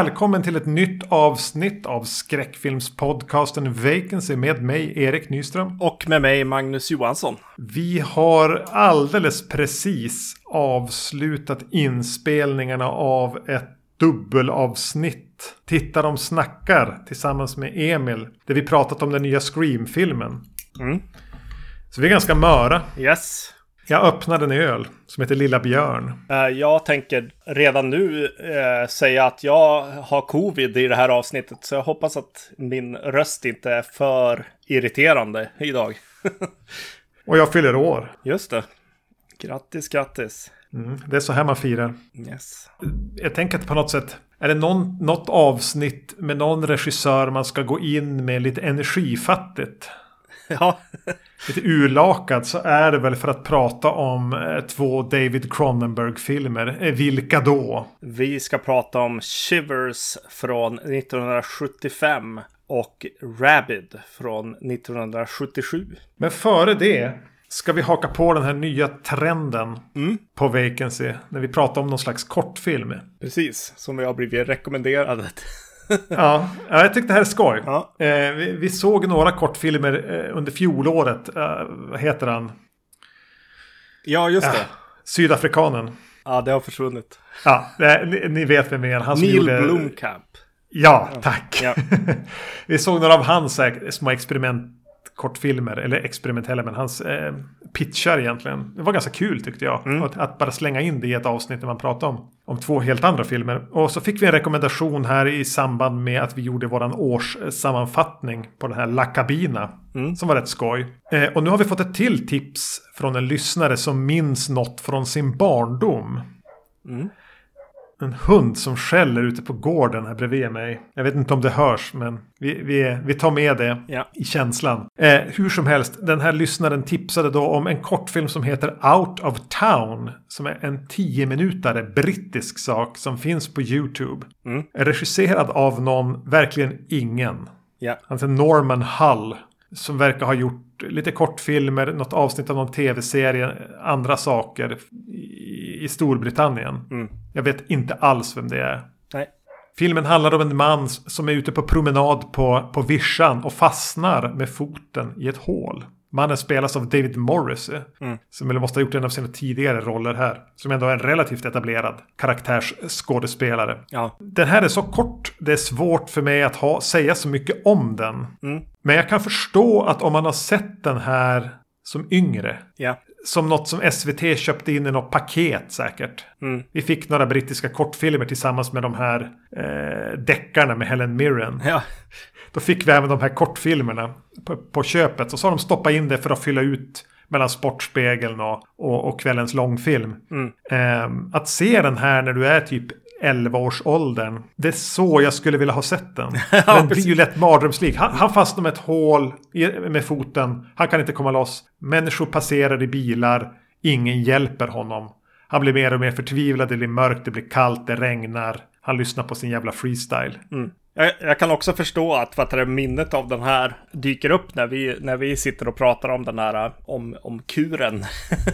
Välkommen till ett nytt avsnitt av skräckfilmspodcasten Vacancy med mig Erik Nyström. Och med mig Magnus Johansson. Vi har alldeles precis avslutat inspelningarna av ett dubbelavsnitt. Titta de snackar tillsammans med Emil. Där vi pratat om den nya Scream-filmen. Mm. Så vi är ganska möra. Yes. Jag öppnade en öl som heter Lilla Björn. Uh, jag tänker redan nu uh, säga att jag har covid i det här avsnittet. Så jag hoppas att min röst inte är för irriterande idag. Och jag fyller år. Just det. Grattis, grattis. Mm, det är så här man firar. Yes. Jag tänker att på något sätt. Är det någon, något avsnitt med någon regissör man ska gå in med lite energifattigt? Ja. lite urlakad så är det väl för att prata om eh, två David Cronenberg-filmer. Eh, vilka då? Vi ska prata om Shivers från 1975 och Rabid från 1977. Men före det ska vi haka på den här nya trenden Mm. på Vacancy. När vi pratar om någon slags kortfilm. Precis, som vi har blivit rekommenderade. Ja, ja, jag tyckte det här är skoj. Ja. Eh, vi, vi såg några kortfilmer eh, under fjolåret. Eh, vad heter han? Ja, just det. Ja. Sydafrikanen. Ja, det har försvunnit. Ja, det, ni, ni vet vem det är. Han Neil gjorde... Blomkamp. Ja, tack. Ja. vi såg några av hans eh, små experiment kortfilmer, eller experimentella, men hans eh, pitchar egentligen. Det var ganska kul tyckte jag. Mm. Att, att, bara slänga in det i ett avsnitt när man pratar om, om två helt andra filmer. Och så fick vi en rekommendation här i samband med att vi gjorde våran årssammanfattning på den här La Cabina. Mm. Som var rätt skoj. Eh, och nu har vi fått ett till tips från en lyssnare som minns något från sin barndom. Mm. En hund som skäller ute på gården här bredvid mig. Jag vet inte om det hörs men vi, vi, vi tar med det Ja. i känslan. Eh, hur som helst, den här lyssnaren tipsade då om en kortfilm som heter Out of Town. Som är en 10 minutare brittisk sak som finns på YouTube. Mm. Regisserad av någon, verkligen ingen. Ja. Han heter Norman Hull. Som verkar ha gjort lite kortfilmer, något avsnitt av någon tv-serie, andra saker i, i Storbritannien. Mm. Jag vet inte alls vem det är. Nej. Filmen handlar om en man som är ute på promenad på, på vischan och fastnar med foten i ett hål. Mannen spelas av David Morrissey. Mm. Som väl måste ha gjort en av sina tidigare roller här. Som ändå är en relativt etablerad karaktärsskådespelare. Ja. Den här är så kort. Det är svårt för mig att ha, säga så mycket om den. Mm. Men jag kan förstå att om man har sett den här som yngre. Ja. Som något som SVT köpte in i något paket säkert. Mm. Vi fick några brittiska kortfilmer tillsammans med de här eh, deckarna med Helen Mirren. Ja. Då fick vi även de här kortfilmerna på, på köpet. Och så har de stoppat in det för att fylla ut mellan Sportspegeln och, och, och kvällens långfilm. Mm. Ehm, att se den här när du är typ 11-årsåldern. Det är så jag skulle vilja ha sett den. den blir ju lätt mardrömslik. Han, han fastnar med ett hål i, med foten. Han kan inte komma loss. Människor passerar i bilar. Ingen hjälper honom. Han blir mer och mer förtvivlad. Det blir mörkt, det blir kallt, det regnar. Han lyssnar på sin jävla freestyle. Mm. Jag, jag kan också förstå att vad det, minnet av den här dyker upp när vi, när vi sitter och pratar om den här om, om kuren.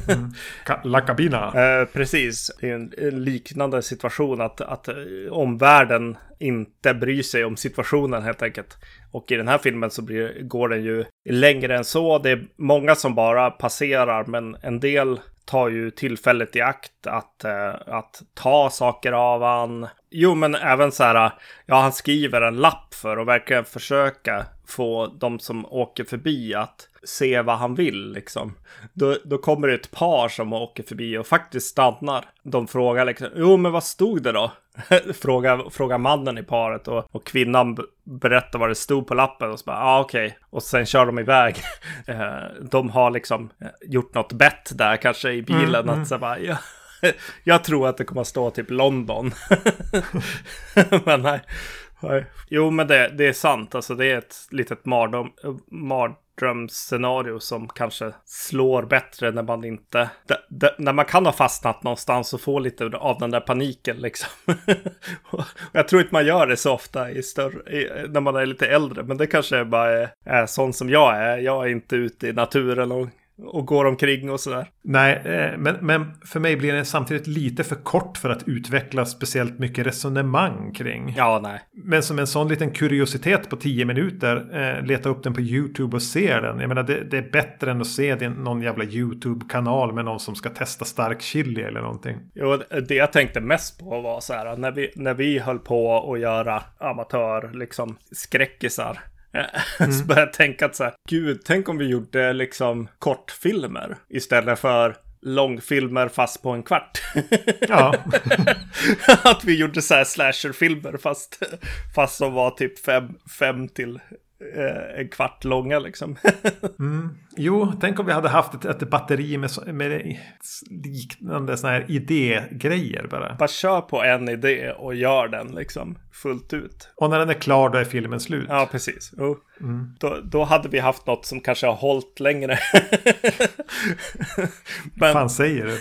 Ka- La Cabina. Eh, precis, det är en, en liknande situation att, att eh, omvärlden inte bryr sig om situationen helt enkelt. Och i den här filmen så blir, går den ju längre än så. Det är många som bara passerar, men en del tar ju tillfället i akt att, eh, att ta saker av han. Jo, men även så här, ja, han skriver en lapp för att verkligen försöka få de som åker förbi att se vad han vill liksom. Då, då kommer det ett par som åker förbi och faktiskt stannar. De frågar liksom, jo men vad stod det då? frågar, frågar mannen i paret och, och kvinnan berättar vad det stod på lappen och så bara, ja ah, okej. Och sen kör de iväg. Eh, de har liksom eh, gjort något bett där kanske i bilen. Mm, mm. att så bara, ja, jag tror att det kommer att stå typ London. men nej. Jo, men det, det är sant. Alltså det är ett litet mardröm, mardrömsscenario som kanske slår bättre när man inte... De, de, när man kan ha fastnat någonstans och få lite av den där paniken liksom. och jag tror inte man gör det så ofta i större, i, när man är lite äldre. Men det kanske bara är, är sån som jag är. Jag är inte ute i naturen och och går omkring och sådär. Nej, eh, men, men för mig blir den samtidigt lite för kort för att utveckla speciellt mycket resonemang kring. Ja, nej. Men som en sån liten kuriositet på tio minuter, eh, leta upp den på YouTube och se den. Jag menar, det, det är bättre än att se det, någon jävla YouTube-kanal med någon som ska testa stark chili eller någonting. Jo, det jag tänkte mest på var så här, när vi, när vi höll på att göra amatör, liksom skräckisar. Mm. så började jag tänka att så här, gud, tänk om vi gjorde liksom kortfilmer istället för långfilmer fast på en kvart. Ja. att vi gjorde så här slasherfilmer fast, fast som var typ fem, fem till eh, en kvart långa liksom. mm. Jo, tänk om vi hade haft ett, ett batteri med, med liknande sådana här idégrejer bara. Bara kör på en idé och gör den liksom fullt ut. Och när den är klar då är filmen slut. Ja, precis. Oh. Mm. Då, då hade vi haft något som kanske har hållit längre. men, fan säger du?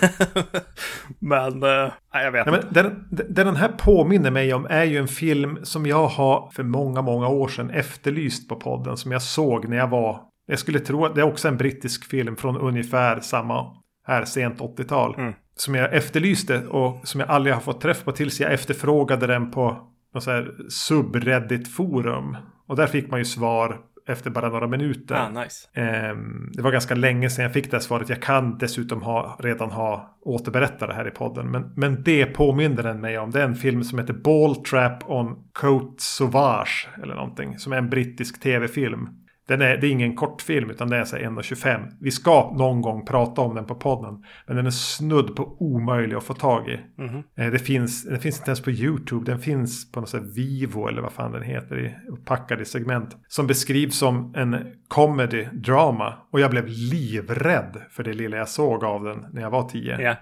men, uh, jag vet Nej, inte. Men det den här påminner mig om är ju en film som jag har för många, många år sedan efterlyst på podden. Som jag såg när jag var jag skulle tro att det är också en brittisk film från ungefär samma här sent 80-tal. Mm. Som jag efterlyste och som jag aldrig har fått träff på tills jag efterfrågade den på något så här subreddit-forum. Och där fick man ju svar efter bara några minuter. Ah, nice. Ehm, det var ganska länge sedan jag fick det svaret. Jag kan dessutom ha, redan ha återberättat det här i podden. Men, men det påminner den mig om. Det är en film som heter Ball Trap on Cote Sauvage. Eller någonting. Som är en brittisk tv-film. Den är, det är ingen kortfilm utan det är 1.25. Vi ska någon gång prata om den på podden. Men den är snudd på omöjlig att få tag i. Mm -hmm. det finns, den finns inte ens på YouTube. Den finns på något sätt Vivo eller vad fan den heter. I, packad i segment. Som beskrivs som en comedy drama. Och jag blev livrädd för det lilla jag såg av den när jag var tio. Yeah.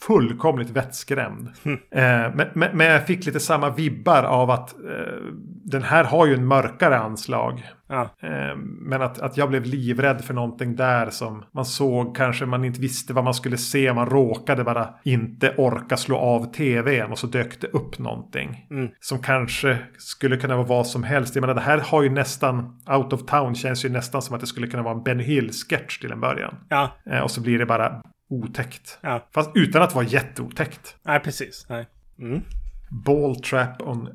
Fullkomligt vettskrämd. Mm. Eh, men, men, men, jag fick lite samma vibbar av att eh, den här har ju en mörkare anslag. Ja. Ehm, men att, att jag blev livrädd för någonting där som man såg kanske man inte visste vad man skulle se. Man råkade bara inte orka slå av tvn och så dök det upp någonting. Mm. Som kanske skulle kunna vara vad som helst. Jag menar det här har ju nästan, Out of Town känns ju nästan som att det skulle kunna vara en Ben Hill-sketch till en början. Ja. Ehm, och så blir det bara otäckt. Ja. Fast utan att vara jätteotäckt. Nej, precis. Nej. Mm. Ball Trap on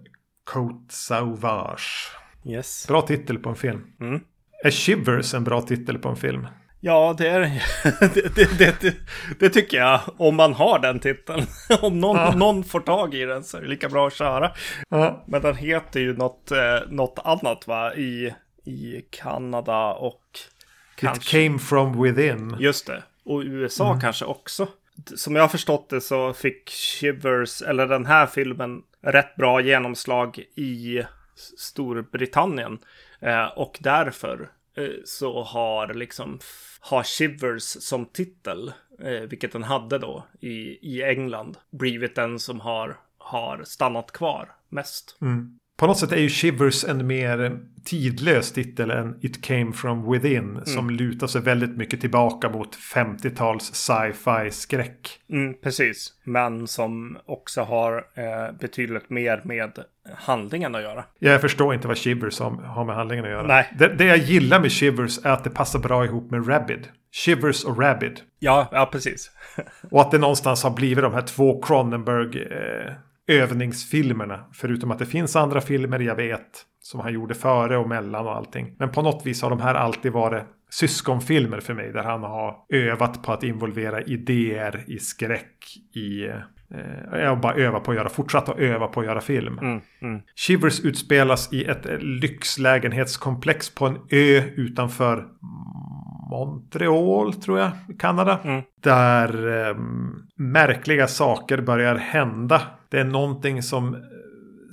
Cote Sauvage. Yes. Bra titel på en film. Mm. Är Shivers en bra titel på en film? Ja, det är det, det, det, det, det tycker jag. Om man har den titeln. Om någon, ja. någon får tag i den så är det lika bra att köra. Ja. Men den heter ju något, eh, något annat va? I, I Kanada och... Kanske... It came from within. Just det. Och USA mm. kanske också. Som jag har förstått det så fick Shivers, eller den här filmen, rätt bra genomslag i Storbritannien. Eh, och därför eh, så har liksom har Shivers som titel, eh, vilket den hade då i, i England, blivit den som har, har stannat kvar mest. Mm. På något sätt är ju Shivers en mer tidlös titel än It came from within. Mm. Som lutar sig väldigt mycket tillbaka mot 50-tals sci-fi skräck. Mm, precis, men som också har eh, betydligt mer med handlingen att göra. Jag förstår inte vad Shivers har med handlingen att göra. Nej. Det, det jag gillar med Shivers är att det passar bra ihop med Rabid. Shivers och Rabid. Ja, ja precis. och att det någonstans har blivit de här två Cronenberg eh, övningsfilmerna. Förutom att det finns andra filmer jag vet. Som han gjorde före och mellan och allting. Men på något vis har de här alltid varit syskonfilmer för mig. Där han har övat på att involvera idéer i skräck. I eh, bara öva på att göra, fortsatt att öva på att göra film. Mm, mm. Shivers utspelas i ett lyxlägenhetskomplex på en ö utanför Montreal tror jag, Kanada. Mm. Där eh, märkliga saker börjar hända. Det är någonting som eh,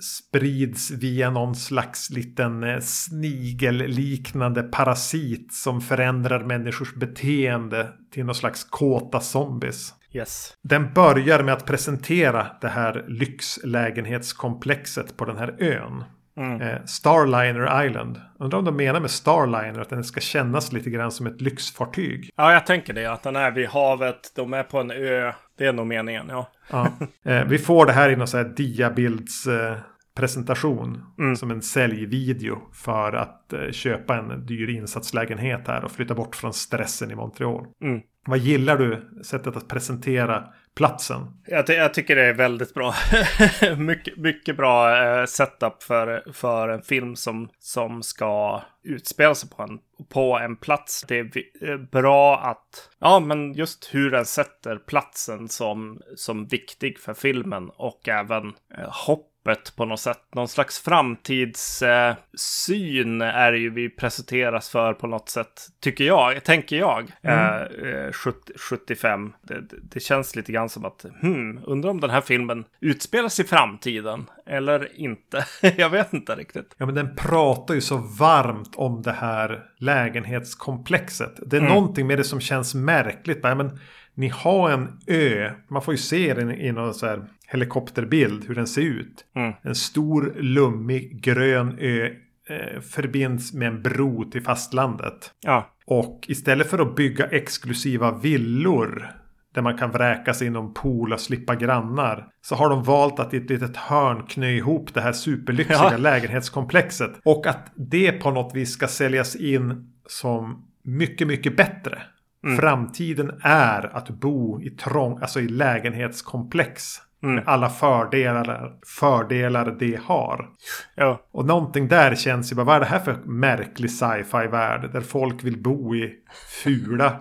sprids via någon slags liten eh, snigelliknande parasit som förändrar människors beteende till någon slags kåta zombies. Yes. Den börjar med att presentera det här lyxlägenhetskomplexet på den här ön. Mm. Eh, Starliner Island. Undrar om de menar med Starliner att den ska kännas lite grann som ett lyxfartyg. Ja, jag tänker det. Att den är vid havet. De är på en ö. Det är nog meningen, ja. ja. Eh, vi får det här i någon sån här diabilds... Eh, presentation. Mm. Som en säljvideo för att eh, köpa en dyr insatslägenhet här och flytta bort från stressen i Montreal. Mm. Vad gillar du sättet att presentera platsen? Jag, ty jag tycker det är väldigt bra. mycket, mycket bra eh, setup för, för en film som, som ska utspela sig på en, på en plats. Det är eh, bra att, ja men just hur den sätter platsen som, som viktig för filmen och även eh, hopp öppet på något sätt. Någon slags framtidssyn eh, är ju vi presenteras för på något sätt, tycker jag, tänker jag. Mm. Eh, 75. Eh, det, det, känns lite grann som att, hmm, undrar om den här filmen utspelas i framtiden eller inte. jag vet inte riktigt. Ja, men den pratar ju så varmt om det här lägenhetskomplexet. Det är mm. någonting med det som känns märkligt. Men ni har en ö. Man får ju se den i någon så här helikopterbild hur den ser ut. Mm. En stor lummig grön ö eh, förbinds med en bro till fastlandet. Ja. Och istället för att bygga exklusiva villor där man kan vräka sig inom pool och slippa grannar. Så har de valt att i ett litet hörn knö ihop det här superlyxiga ja. lägenhetskomplexet. Och att det på något vis ska säljas in som mycket, mycket bättre. Mm. Framtiden är att bo i trång, alltså i lägenhetskomplex. Mm. Med alla fördelar, fördelar det har. Ja. Och någonting där känns ju bara, vad är det här för märklig sci-fi värld? Där folk vill bo i fula,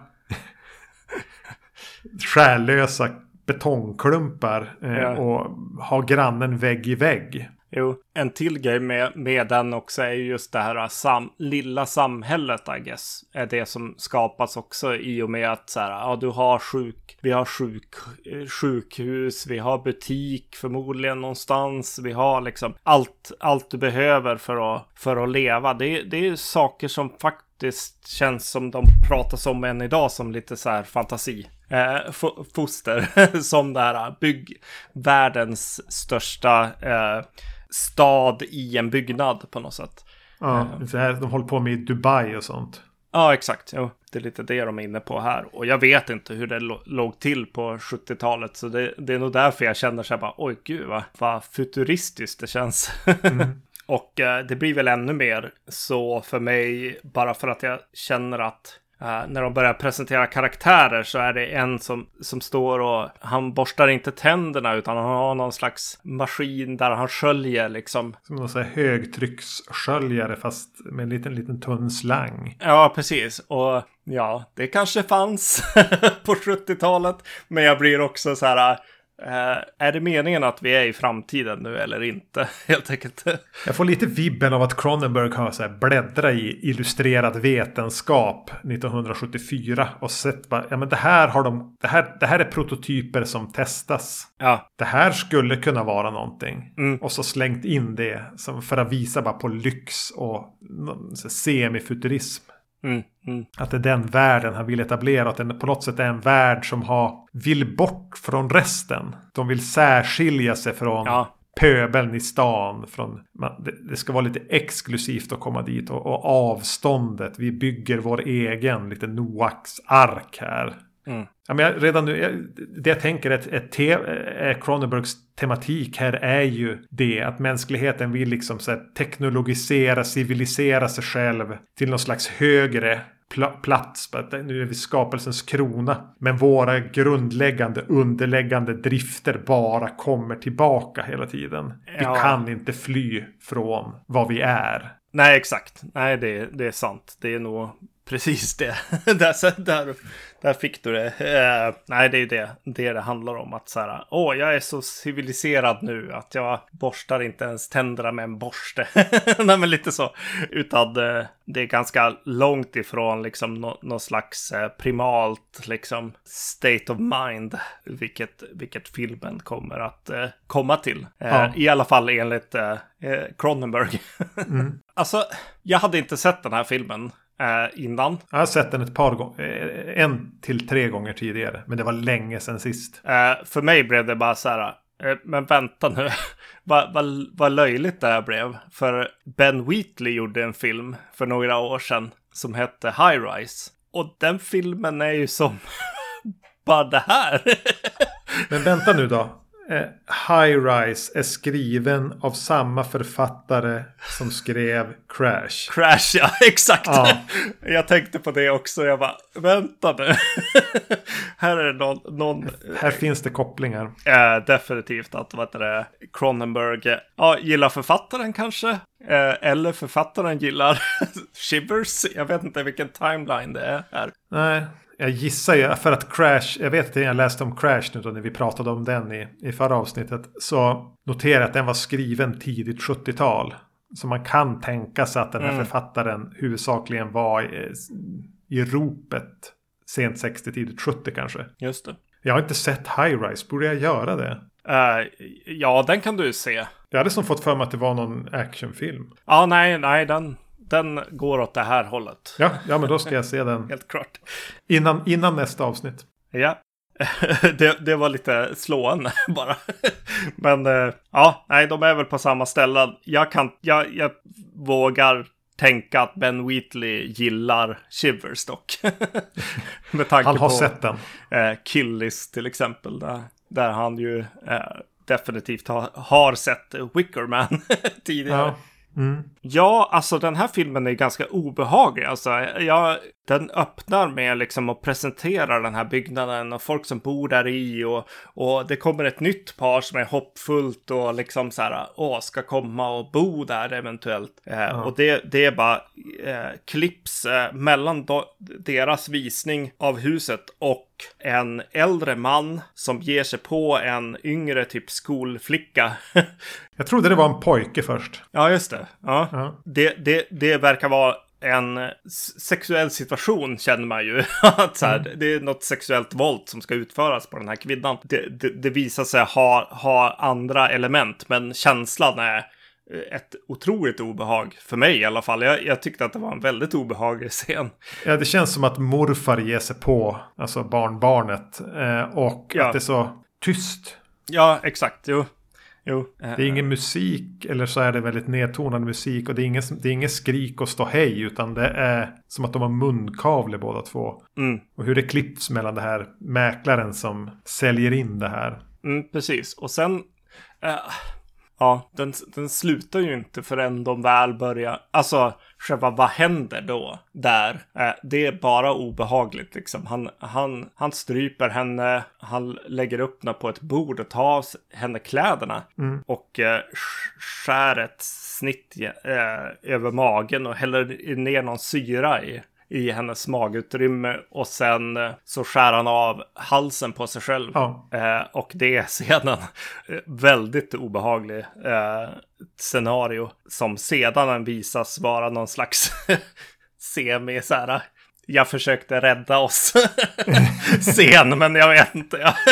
själlösa betongklumpar. Eh, ja. Och ha grannen vägg i vägg. Jo, en till grej med, med den också är just det här äh, sam, lilla samhället, I guess. Är det som skapas också i och med att så här, ja, du har sjuk, vi har sjuk, eh, sjukhus, vi har butik förmodligen någonstans, vi har liksom allt, allt du behöver för att, för att leva. Det, det är saker som faktiskt känns som de pratas om än idag som lite så här fantasi. Eh, foster som det här äh, bygg världens största eh, stad i en byggnad på något sätt. Ja, uh, så här, de håller på med Dubai och sånt. Ja, exakt. Jo, det är lite det de är inne på här. Och jag vet inte hur det låg till på 70-talet. Så det, det, är nog därför jag känner så här bara, oj gud vad, vad futuristiskt det känns. Mm. och eh, det blir väl ännu mer så för mig, bara för att jag känner att Uh, när de börjar presentera karaktärer så är det en som, som står och han borstar inte tänderna utan han har någon slags maskin där han sköljer liksom. Som någon sån här högtryckssköljare fast med en liten, liten tunn slang. Ja, precis. Och ja, det kanske fanns på 70-talet. Men jag blir också så här är det meningen att vi är i framtiden nu eller inte? Helt enkelt. Jag får lite vibben av att Cronenberg har så här bläddrat i illustrerad vetenskap 1974 och sett bara, ja men det här har de, det här, det här är prototyper som testas. Ja. Det här skulle kunna vara någonting. Mm. Och så slängt in det som för att visa bara på lyx och semifuturism. Mm, mm. Att det är den världen han vill etablera. Att den på något sätt är en värld som har, vill bort från resten. De vill särskilja sig från ja. pöbeln i stan. Från, man, det, det, ska vara lite exklusivt att komma dit. Och, och avståndet. Vi bygger vår egen lite Noaks ark här. Mm. Ja, men jag, redan nu, jag, det jag tänker är, te, är Cronenbergs tematik här är ju det att mänskligheten vill liksom så teknologisera, civilisera sig själv till någon slags högre pl plats. Nu är vi skapelsens krona. Men våra grundläggande, underläggande drifter bara kommer tillbaka hela tiden. Ja. Vi kan inte fly från vad vi är. Nej, exakt. Nej, det, det är sant. Det är nog precis det. där, där, där fick du det. Uh, nej, det är ju det, det det handlar om. Att så här, åh, jag är så civiliserad nu att jag borstar inte ens tänderna med en borste. nej, men lite så. Utan uh, det är ganska långt ifrån liksom no någon slags uh, primalt liksom state of mind. Vilket, vilket filmen kommer att komma till. Ja. I alla fall enligt Cronenberg. mm. Alltså, jag hade inte sett den här filmen eh, innan. Jag har sett den ett par gånger. Eh, en till tre gånger tidigare. Men det var länge sedan sist. Eh, för mig blev det bara så här. Eh, men vänta nu. vad, vad, vad löjligt det här blev. För Ben Wheatley gjorde en film för några år sedan. Som hette High Rise. Och den filmen är ju som bara det här. men vänta nu då. Eh, High Rise är skriven av samma författare som skrev Crash. Crash, ja exakt. Ja. Jag tänkte på det också. Jag bara, vänta nu. här är det någon... någon här finns det kopplingar. Eh, definitivt att vad heter det, Cronenberg ja, gillar författaren kanske. Eh, eller författaren gillar Shivers. Jag vet inte vilken timeline det är här. Nej, jag gissar ju för att Crash, jag vet att jag läste om Crash nu då när vi pratade om den i, i förra avsnittet. Så noterar jag att den var skriven tidigt 70-tal. Så man kan tänka sig att den här mm. författaren huvudsakligen var i, i ropet sent 60, tidigt 70 kanske. Just det. Jag har inte sett High Rise, borde jag göra det? Uh, ja, den kan du se. Jag hade som fått för mig att det var någon actionfilm. Ja, nej, nej, den, den går åt det här hållet. Ja, ja men då ska jag se den. Helt klart. Innan, innan nästa avsnitt. Ja. det, det var lite slående bara. men uh, ja, nej, de är väl på samma ställe. Jag, kan, jag, jag vågar tänka att Ben Wheatley gillar Shivers dock. Med tanke han har på, sett den. Eh, Killis till exempel. Där, där han ju eh, definitivt ha, har sett Wickerman tidigare. Ja. Mm. Ja, alltså den här filmen är ganska obehaglig. Alltså, jag, den öppnar med liksom att presentera den här byggnaden och folk som bor där i och, och det kommer ett nytt par som är hoppfullt och liksom så här, åh, ska komma och bo där eventuellt. Eh, ja. Och det, det är bara eh, klipps eh, mellan deras visning av huset och en äldre man som ger sig på en yngre typ skolflicka. Jag trodde det var en pojke först. Ja, just det. Ja. ja. Det, det, det verkar vara en sexuell situation känner man ju. att så här, mm. Det är något sexuellt våld som ska utföras på den här kvinnan. Det, det, det visar sig ha, ha andra element, men känslan är ett otroligt obehag för mig i alla fall. Jag, jag, tyckte att det var en väldigt obehaglig scen. Ja, det känns som att morfar ger sig på alltså barnbarnet eh, och ja. att det är så tyst. Ja, exakt. Jo. Jo. Det är ingen musik eller så är det väldigt nedtonad musik och det är ingen, det är ingen skrik och stå hej utan det är som att de har munkavle båda två. Mm. Och hur det klipps mellan det här mäklaren som säljer in det här. Mm, precis. Och sen... Äh, Ja, den, den slutar ju inte förrän de väl börjar. Alltså, själva vad händer då där? Eh, det är bara obehagligt liksom. Han, han, han stryper henne, han lägger upp henne på ett bord och tar av henne kläderna. Mm. Och eh, skär ett snitt eh, över magen och häller ner någon syra i i hennes magutrymme och sen eh, så skär han av halsen på sig själv. Ja. Eh, och det är sedan väldigt obehaglig eh, scenario som sedan visas vara någon slags semi så här. Jag försökte rädda oss scen, men jag vet inte.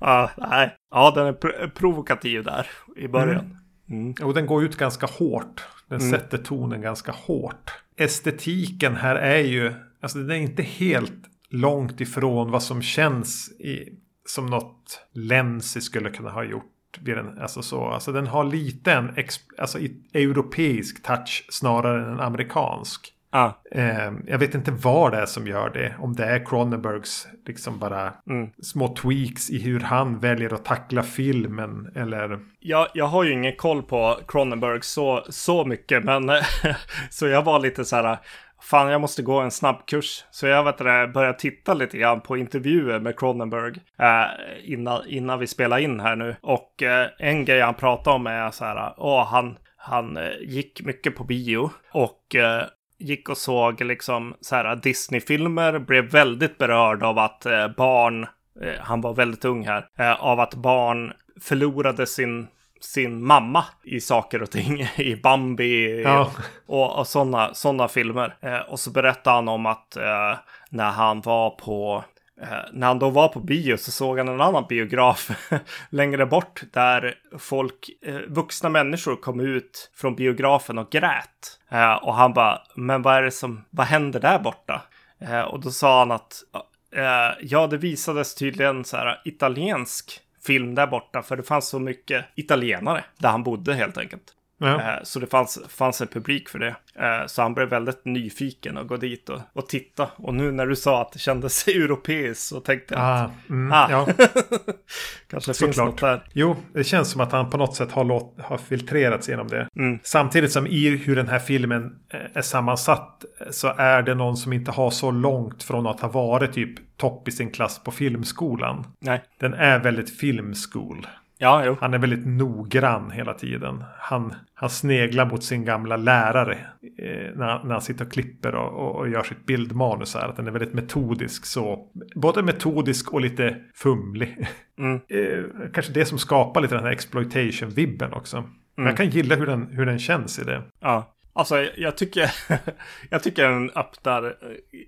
Ja. nej. ja, den är pr provokativ där i början. Mm. Mm. Och den går ut ganska hårt. Den mm. sätter tonen ganska hårt. Estetiken här är ju, alltså den är inte helt långt ifrån vad som känns i, som något Lensi skulle kunna ha gjort. Den, alltså, så, alltså den har lite en alltså, europeisk touch snarare än en amerikansk. Ah. Eh, jag vet inte vad det är som gör det. Om det är Cronenbergs liksom bara mm. små tweaks i hur han väljer att tackla filmen eller. Ja, jag har ju ingen koll på Cronenberg så, så mycket, men så jag var lite så här. Fan, jag måste gå en snabbkurs. Så jag vet det, började titta lite grann på intervjuer med Cronenberg eh, innan, innan vi spelar in här nu. Och eh, en grej han pratar om är så här, åh, han, han eh, gick mycket på bio och eh, gick och såg liksom så här Disney-filmer, blev väldigt berörd av att eh, barn, eh, han var väldigt ung här, eh, av att barn förlorade sin sin mamma i saker och ting, i Bambi ja. och, och sådana såna filmer. Eh, och så berättade han om att eh, när han var på Eh, när han då var på bio så såg han en annan biograf längre bort där folk, eh, vuxna människor kom ut från biografen och grät. Eh, och han bara, men vad är det som, vad händer där borta? Eh, och då sa han att, eh, ja det visades tydligen så här italiensk film där borta för det fanns så mycket italienare där han bodde helt enkelt. Ja. Eh, så det fanns, fanns en publik för det. Eh, så han blev väldigt nyfiken och gå dit och, och titta. Och nu när du sa att det kändes europeiskt så tänkte jag ah, att mm, ah, ja. kanske så finns klart. något där. Jo, det känns som att han på något sätt har, låt, har filtrerats genom det. Mm. Samtidigt som i hur den här filmen är sammansatt så är det någon som inte har så långt från att ha varit typ topp i sin klass på filmskolan. Nej. Den är väldigt filmskol. Ja, jo. Han är väldigt noggrann hela tiden. Han, han sneglar mot sin gamla lärare eh, när, när han sitter och klipper och, och, och, gör sitt bildmanus. Här. Att den är väldigt metodisk. så Både metodisk och lite fumlig. Mm. eh, kanske det som skapar lite den här exploitation-vibben också. Mm. Men jag kan gilla hur den, hur den känns i det. Ja. Alltså jag tycker, jag tycker den öppnar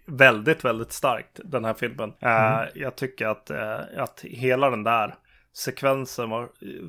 väldigt, väldigt starkt den här filmen. Eh, mm. Jag tycker att, eh, att hela den där sekvensen var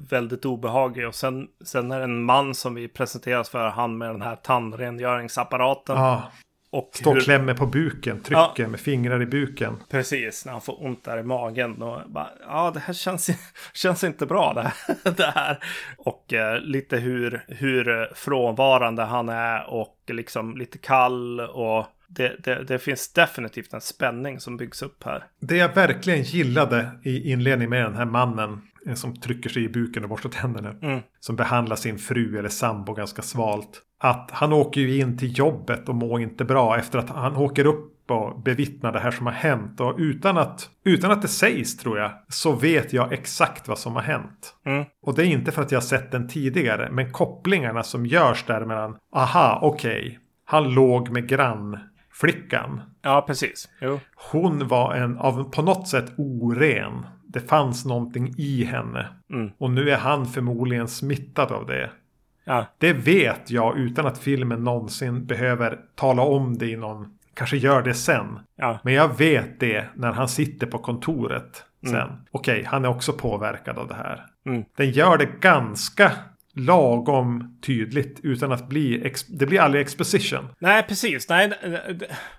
väldigt obehaglig. Och sen, sen är det en man som vi presenteras för, han med den här tandrengöringsapparaten. Ja. Och Står och klämmer på buken, trycker ja, med fingrar i buken. Precis, när han får ont där i magen. Och bara, ja, det här känns, känns inte bra det här. det här. Och eh, lite hur, hur frånvarande han är och liksom lite kall och det, det, det, finns definitivt en spänning som byggs upp här. Det jag verkligen gillade i inledningen med den här mannen eh, som trycker sig i buken och borstar tänderna. Mm. Som behandlar sin fru eller sambo ganska svalt. Att han åker ju in till jobbet och mår inte bra efter att han åker upp och bevittnar det här som har hänt. Och utan att, utan att det sägs tror jag så vet jag exakt vad som har hänt. Mm. Och det är inte för att jag har sett den tidigare. Men kopplingarna som görs där mellan aha okej. Okay, han låg med grann flickan. Ja, precis. Jo. Hon var en av på något sätt oren. Det fanns någonting i henne. Mm. Och nu är han förmodligen smittad av det. Ja. Det vet jag utan att filmen någonsin behöver tala om det i någon... Kanske gör det sen. Ja. Men jag vet det när han sitter på kontoret sen. Mm. Okej, han är också påverkad av det här. Mm. Den gör det ganska lagom tydligt utan att bli, det blir aldrig exposition. Nej, precis. Nej,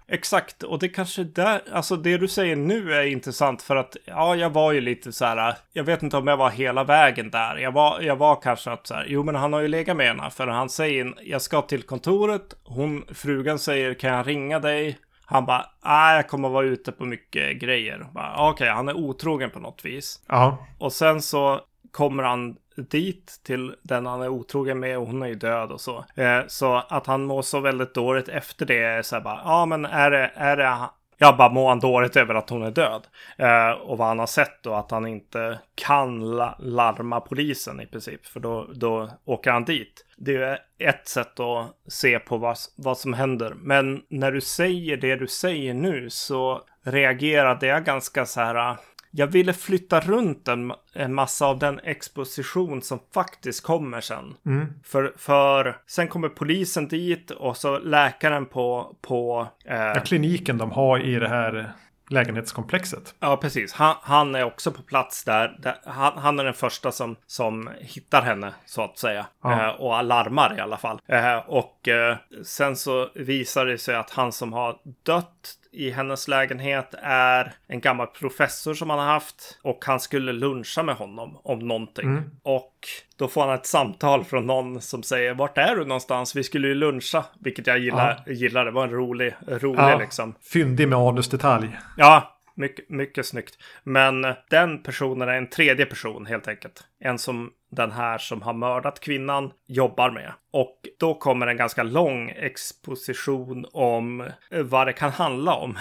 exakt. Och det kanske där, alltså det du säger nu är intressant för att, ja, jag var ju lite så här, jag vet inte om jag var hela vägen där. Jag var, jag var kanske att så här, jo men han har ju legat med henne, för han säger, jag ska till kontoret, hon, frugan säger, kan jag ringa dig? Han bara, nej, jag kommer vara ute på mycket grejer. Okej, okay, han är otrogen på något vis. Ja. Och sen så kommer han dit till den han är otrogen med och hon är ju död och så. Eh, så att han mår så väldigt dåligt efter det är så här bara, ja men är det, är det jag bara mår han dåligt över att hon är död. Eh, och vad han har sett då, att han inte kan la larma polisen i princip. För då, då åker han dit. Det är ett sätt att se på vad, vad som händer. Men när du säger det du säger nu så reagerade jag ganska så här jag ville flytta runt en, en massa av den exposition som faktiskt kommer sen. Mm. För, för sen kommer polisen dit och så läkaren på... på eh... ja, kliniken de har i det här lägenhetskomplexet. Ja, precis. Han, han är också på plats där. där han, han, är den första som, som hittar henne, så att säga. Ja. Eh, och alarmar i alla fall. Eh, och eh, sen så visar det sig att han som har dött i hennes lägenhet är en gammal professor som han har haft och han skulle luncha med honom om någonting. Mm. Och då får han ett samtal från någon som säger vart är du någonstans? Vi skulle ju luncha, vilket jag gillar. Ja. gillar. Det var en rolig, rolig ja. liksom. Fyndig manusdetalj. Ja, mycket, mycket snyggt. Men den personen är en tredje person helt enkelt. En som den här som har mördat kvinnan jobbar med. Och då kommer en ganska lång exposition om vad det kan handla om.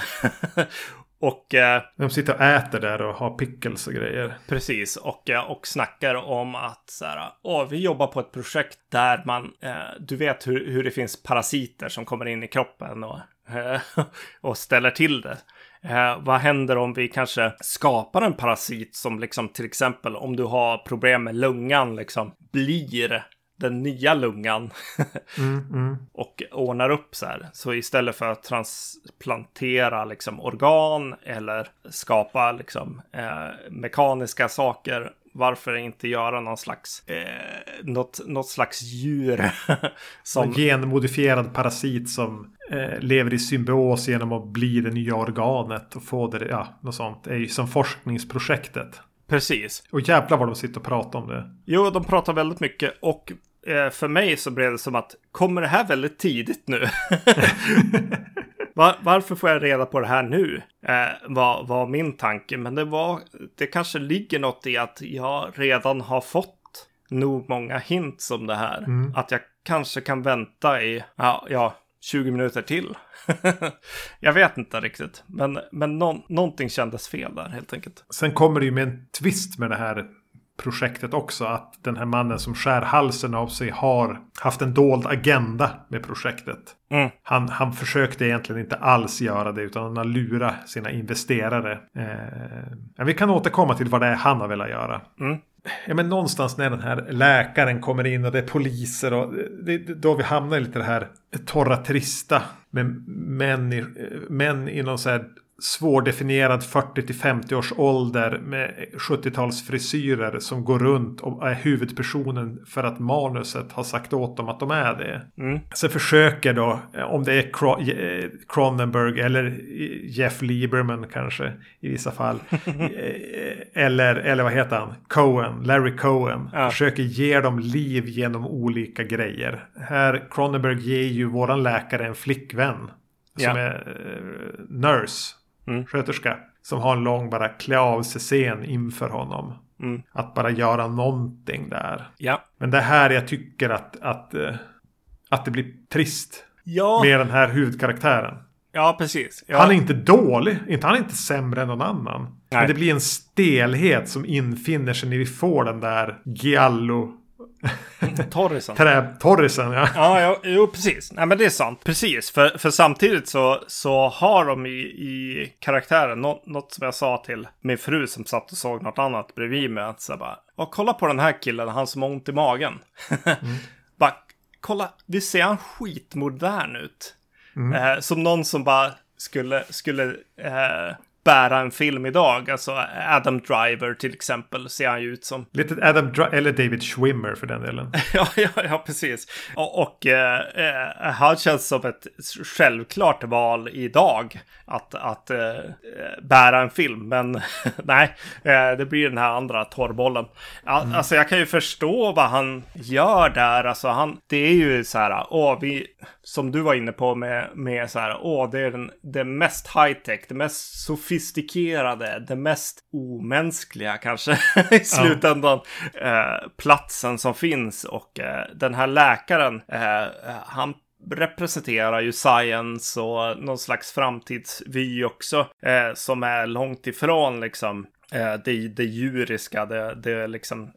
och... Eh, De sitter och äter där och har pickles och grejer. Precis, och, eh, och snackar om att så här, åh, vi jobbar på ett projekt där man, eh, du vet hur, hur det finns parasiter som kommer in i kroppen och, eh, och ställer till det. Eh, vad händer om vi kanske skapar en parasit som liksom till exempel om du har problem med lungan liksom blir den nya lungan mm, mm. och ordnar upp så här. Så istället för att transplantera liksom organ eller skapa liksom eh, mekaniska saker varför inte göra någon slags, eh, något, något slags djur som... En genmodifierad parasit som eh, lever i symbios genom att bli det nya organet och få det, ja, något sånt. Det är ju som forskningsprojektet. Precis. Och jävlar vad de sitter och pratar om det. Jo, de pratar väldigt mycket och eh, för mig så blev det som att kommer det här väldigt tidigt nu? Var, varför får jag reda på det här nu? Eh, var, var min tanke. Men det var, det kanske ligger något i att jag redan har fått nog många hints om det här. Mm. Att jag kanske kan vänta i, ja, ja 20 minuter till. jag vet inte riktigt, men, men no någonting kändes fel där helt enkelt. Sen kommer det ju med en twist med det här projektet också. Att den här mannen som skär halsen av sig har haft en dold agenda med projektet. Mm. Han, han försökte egentligen inte alls göra det utan han har lurat sina investerare. Eh, vi kan återkomma till vad det är han har velat göra. Mm. Ja, men någonstans när den här läkaren kommer in och det är poliser och det, då vi hamnar i lite det här torra trista med män i, män i någon så här svårdefinierad 40 till 50 års ålder med 70-talsfrisyrer som går runt och är huvudpersonen för att manuset har sagt åt dem att de är det. Mm. Sen försöker då, om det är eh, Cronenberg eller Jeff Lieberman kanske i vissa fall. Eh, eller, eller vad heter han? Cohen, Larry Cohen. Ja. Försöker ge dem liv genom olika grejer. Här, Cronenberg ger ju våran läkare en flickvän. Som ja. är uh, nurse mm. sköterska. Som har en lång bara klä av sig scen inför honom. Mm. Att bara göra någonting där. Ja. Men det här jag tycker att, att, uh, att det blir trist. Ja. Med den här huvudkaraktären. Ja, precis. Ja. Han är inte dålig. Inte, han är inte sämre än någon annan. Nej. Men det blir en stelhet som infinner sig när vi får den där Giallo Torrisen. Trä, torrisen, ja. Ja, jo, precis. Nej, men det är sant. Precis. För, för samtidigt så, så har de i, i karaktären något, något som jag sa till min fru som satt och såg något annat bredvid mig. Att så bara, kolla på den här killen, han som har ont i magen. mm. bara, kolla, visst ser han skitmodern ut? Mm. Eh, som någon som bara skulle, skulle eh, bära en film idag. Alltså Adam Driver till exempel ser han ju ut som. Lite Adam Driver, eller David Schwimmer för den delen. ja, ja, ja, precis. Och, och eh, eh, han känns som ett självklart val idag att, att eh, bära en film. Men nej, eh, det blir den här andra torrbollen. Mm. Alltså jag kan ju förstå vad han gör där. Alltså han, det är ju så här, åh, vi, som du var inne på med, med så här, åh, det är den, det mest high tech, det mest sofistikerade, det mest omänskliga kanske i slutändan. Ja. Eh, platsen som finns och eh, den här läkaren, eh, han representerar ju science och någon slags framtidsvy också. Eh, som är långt ifrån liksom eh, det, det djuriska, det, det liksom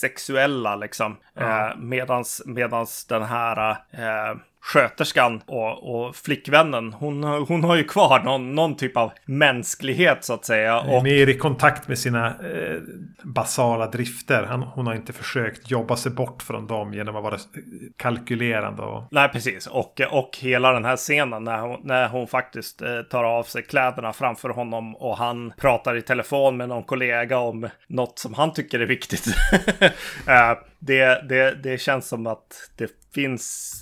sexuella liksom. Mm. Eh, medans, medans den här eh, sköterskan och, och flickvännen, hon, hon har ju kvar någon, någon typ av mänsklighet så att säga. Och... Mer i kontakt med sina eh, basala drifter. Han, hon har inte försökt jobba sig bort från dem genom att vara kalkylerande. Och... Nej, precis. Och, och hela den här scenen när hon, när hon faktiskt eh, tar av sig kläderna framför honom och han pratar i telefon med någon kollega om något som han tycker är viktigt. eh, det, det, det känns som att det finns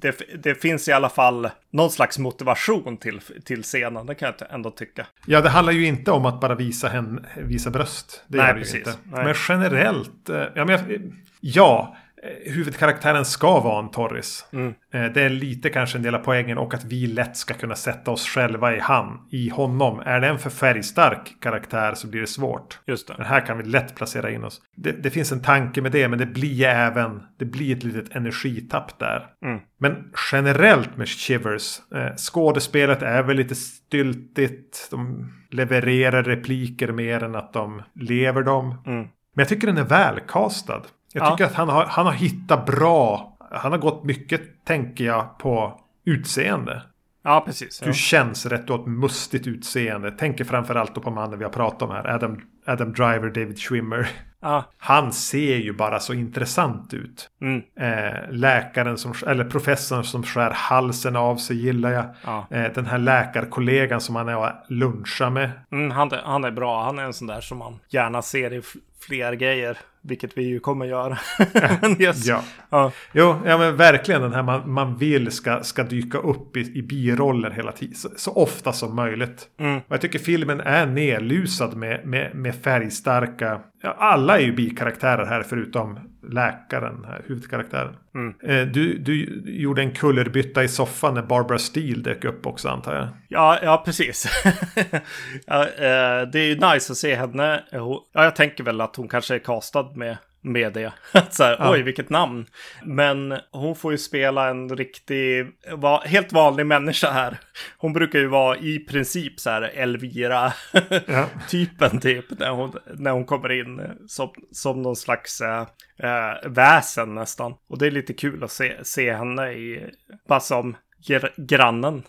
det, det, finns i alla fall någon slags motivation till, till scenen. Det kan jag ändå tycka. Ja, det handlar ju inte om att bara visa, hen, visa bröst. Det Nej, precis. Inte. Nej. Men generellt. Eh, ja, men, ja, Eh, huvudkaraktären ska vara en Torris. Mm. Eh, det är lite kanske en del av poängen och att vi lätt ska kunna sätta oss själva i han, i honom. Är det en för färgstark karaktär så blir det svårt. Just det. Men här kan vi lätt placera in oss. Det, det finns en tanke med det, men det blir även det blir ett litet energitapp där. Mm. Men generellt med Shivers, eh, skådespelet är väl lite styltigt. De levererar repliker mer än att de lever dem. Mm. Men jag tycker den är välkastad. Jag tycker ja. att han har, han har hittat bra. Han har gått mycket, tänker jag, på utseende. Ja, precis. Du ja. känns rätt. Du har ett mustigt utseende. Tänker framförallt på mannen vi har pratat om här. Adam, Adam Driver, David Schwimmer. Ja. Han ser ju bara så intressant ut. Mm. Eh, läkaren som, eller professorn som skär halsen av sig gillar jag. Ja. Eh, den här läkarkollegan som han är och lunchar med. Mm, han, han är bra. Han är en sån där som man gärna ser i fler grejer. Vilket vi ju kommer göra. yes. ja. ja. Jo, ja men verkligen den här man, man vill ska, ska dyka upp i, i biroller hela tiden. Så, så ofta som möjligt. Mm. Jag tycker filmen är nedlusad med, med, med färgstarka. Ja, alla är ju bikaraktärer här förutom läkaren, här, huvudkaraktären. Mm. Eh, du, du gjorde en kullerbytta i soffan när Barbara Steele dök upp också antar jag. Ja, ja precis. ja, eh, det är ju nice att se henne. Ja, jag tänker väl att hon kanske är castad med med det. så här, ja. Oj, vilket namn. Men hon får ju spela en riktig, helt vanlig människa här. Hon brukar ju vara i princip så här Elvira-typen ja. typ. När hon, när hon kommer in som, som någon slags äh, väsen nästan. Och det är lite kul att se, se henne i, bara som grannen.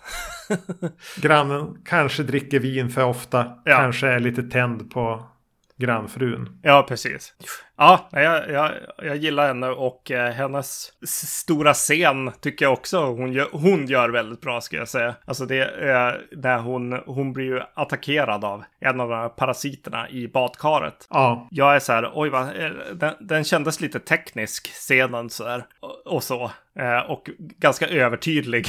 grannen kanske dricker vin för ofta. Ja. Kanske är lite tänd på grannfrun. Ja, precis. Ja, jag, jag, jag gillar henne och eh, hennes stora scen tycker jag också hon gör, hon gör väldigt bra ska jag säga. Alltså det är när hon, hon blir ju attackerad av en av de här parasiterna i badkaret. Ja. Jag är så här, oj vad, eh, den, den kändes lite teknisk scenen så här och, och så. Eh, och ganska övertydlig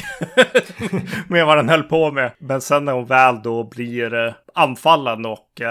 med vad den höll på med. Men sen när hon väl då blir eh, anfallen och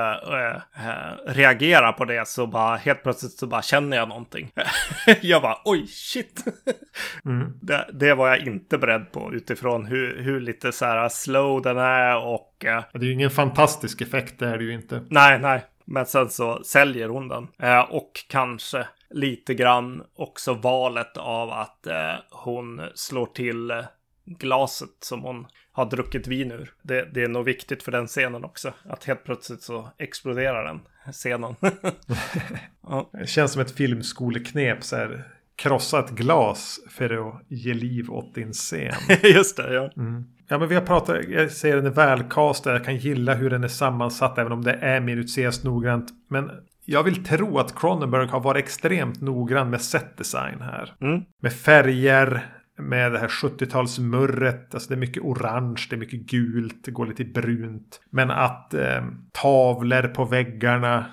reagerar på det så bara helt plötsligt så bara känner jag någonting. jag bara oj shit. mm. det, det, var jag inte beredd på utifrån hur, hur lite så här slow den är och. det är ju ingen fantastisk effekt, det är det ju inte. Nej, nej. Men sen så säljer hon den. och kanske lite grann också valet av att eh, hon slår till glaset som hon har druckit vin ur. Det, det, är nog viktigt för den scenen också. Att helt plötsligt så exploderar den scenen. ja. Det känns som ett filmskoleknep. Så här, krossa ett glas för att ge liv åt din scen. Just det, ja. Mm. Ja, men vi har pratat, jag säger den är välkastad, jag kan gilla hur den är sammansatt även om det är minutiöst noggrant. Men jag vill tro att Cronenberg har varit extremt noggrann med setdesign här. Mm. Med färger, med det här 70-talsmurret. Alltså det är mycket orange, det är mycket gult, det går lite brunt. Men att eh, tavlor på väggarna,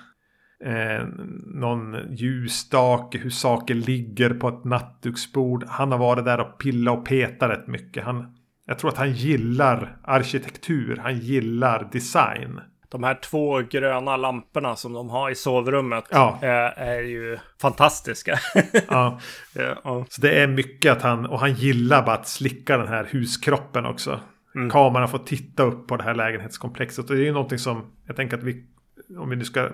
eh, någon ljusstake, hur saker ligger på ett nattduksbord. Han har varit där och pillat och petat rätt mycket. Han, jag tror att han gillar arkitektur, han gillar design de här två gröna lamporna som de har i sovrummet ja. är, är, ju fantastiska. ja. ja. Så det är mycket att han, och han gillar bara att slicka den här huskroppen också. Mm. Kameran får titta upp på det här lägenhetskomplexet. Och det är ju någonting som jag tänker att vi om vi nu ska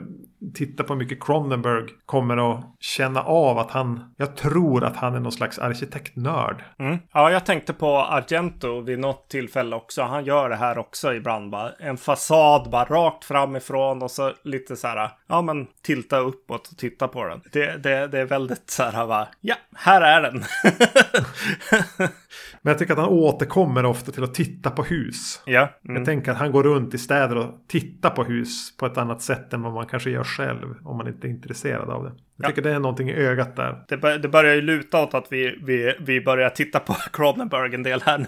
titta på hur mycket Cronenberg kommer att känna av att han, jag tror att han är någon slags arkitektnörd. Mm. Ja, jag tänkte på Argento vid något tillfälle också. Han gör det här också ibland bara. En fasad bara rakt framifrån och så lite så här, ja men tilta uppåt och titta på den. Det, det, det är väldigt så här, bara, ja, här är den. Men jag tycker att han återkommer ofta till att titta på hus. Ja. Mm. Jag tänker att han går runt i städer och tittar på hus på ett annat sätt än vad man kanske gör själv. Om man inte är intresserad av det. Jag tycker det är någonting i ögat där. Det, bör, det börjar ju luta åt att vi, vi, vi börjar titta på Cronenberg en del här nu.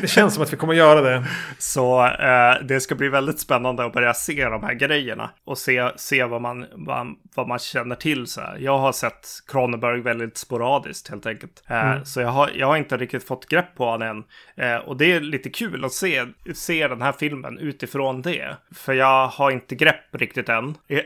Det känns som att vi kommer göra det. Så eh, det ska bli väldigt spännande att börja se de här grejerna. Och se, se vad, man, vad, vad man känner till. Så här. Jag har sett Cronenberg väldigt sporadiskt helt enkelt. Eh, mm. Så jag har, jag har inte riktigt fått grepp på honom än. Eh, och det är lite kul att se, se den här filmen utifrån det. För jag har inte grepp riktigt än. Jag,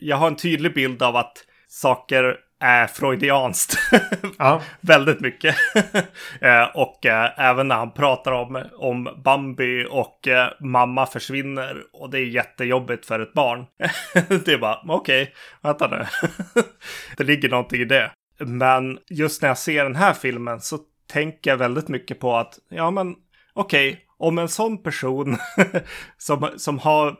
jag har en tydlig bild av att saker är freudianskt. Ja. Väldigt mycket. Eh, och eh, även när han pratar om, om Bambi och eh, mamma försvinner och det är jättejobbigt för ett barn. det är bara, okej, okay, vänta nu. det ligger någonting i det. Men just när jag ser den här filmen så tänker jag väldigt mycket på att, ja men okej, okay, om en sån person som, som har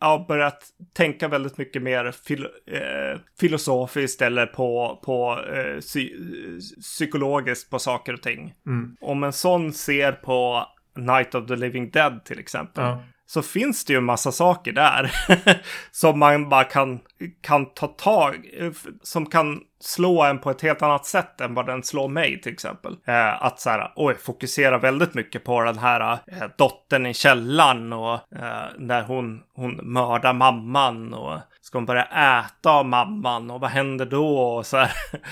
ja, börjat tänka väldigt mycket mer fil eh, filosofiskt eller på, på eh, psy psykologiskt på saker och ting. Mm. Om en sån ser på Night of the Living Dead till exempel. Ja. Så finns det ju en massa saker där som man bara kan, kan ta tag som kan slå en på ett helt annat sätt än vad den slår mig till exempel. Eh, att så här, oj, fokusera väldigt mycket på den här eh, dottern i källaren och eh, när hon, hon mördar mamman och ska hon börja äta av mamman och vad händer då och så.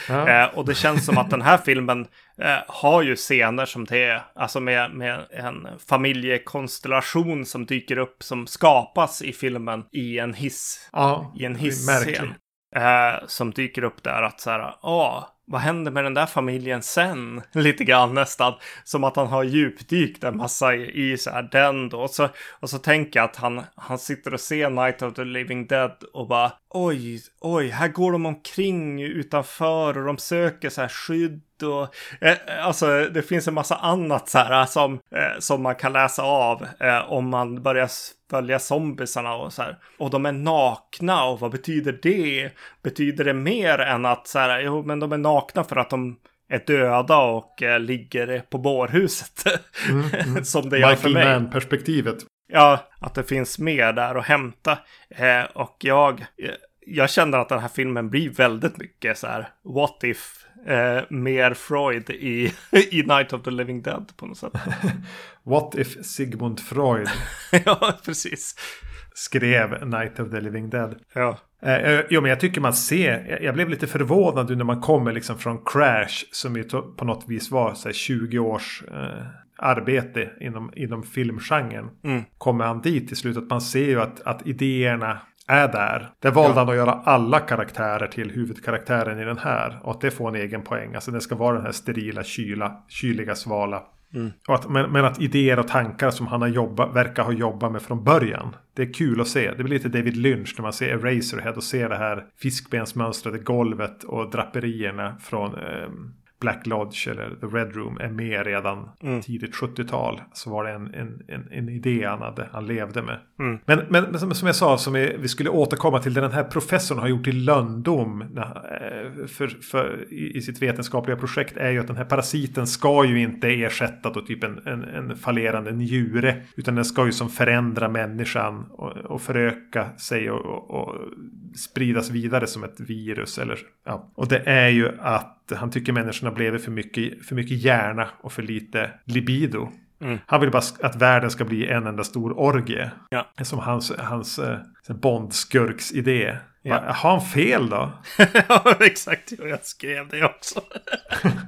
Ja. eh, och det känns som att den här filmen eh, har ju scener som det, alltså med, med en familjekonstellation som dyker upp som skapas i filmen i en hiss. Ja, i en hissscen. eh, som dyker upp där att så här, åh, vad händer med den där familjen sen? Lite grann nästan. Som att han har djupdykt en massa i, i så här den då. Och så, och så tänker jag att han, han sitter och ser Night of the Living Dead och bara oj, oj, här går de omkring utanför och de söker så här skydd och eh, alltså det finns en massa annat så här som, eh, som man kan läsa av eh, om man börjar följa zombisarna och så här. Och de är nakna och vad betyder det? Betyder det mer än att så här, jo men de är nakna för att de är döda och eh, ligger på bårhuset. Mm, mm. Som det gör för mig. Michael Mann-perspektivet. Ja, att det finns mer där att hämta. Eh, och jag, eh, jag känner att den här filmen blir väldigt mycket så här, what if eh, mer Freud i, i Night of the Living Dead på något sätt. What if Sigmund Freud ja, precis. skrev Night of the Living Dead. Ja. Eh, eh jo, men jag tycker man ser, jag blev lite förvånad när man kommer liksom från Crash som ju på något vis var så 20 års eh, arbete inom, inom filmgenren. Mm. Kommer han dit till slut att man ser ju att, att idéerna är där. Där valde ja. han att göra alla karaktärer till huvudkaraktären i den här. Och att det får en egen poäng. Alltså det ska vara den här sterila, kyla, kyliga, svala. Mm. Att, men, men, att idéer och tankar som han har jobbat, verkar ha jobbat med från början. Det är kul att se. Det blir lite David Lynch när man ser Eraserhead och ser det här fiskbensmönstrade golvet och draperierna från eh, Black Lodge eller The Red Room är med redan mm. tidigt 70-tal. Så var det en, en, en, en idé han, hade, han levde med. Mm. Men, men, som, som, jag sa, som vi, vi skulle återkomma till det den här professorn har gjort i lönndom eh, för, för, i, i, sitt vetenskapliga projekt är ju att den här parasiten ska ju inte ersätta då typ en, en, en fallerande njure. Utan den ska ju som förändra människan och, och föröka sig och, och, och spridas vidare som ett virus. Eller, ja. Och det är ju att han tycker människorna blev för mycket, för mycket hjärna och för lite libido. Mm. Han vill bara att världen ska bli en enda stor orgie. Ja. Som hans, hans eh, Bond-skurks idé. Ja. Har han fel då? ja, exakt. Jag skrev det också.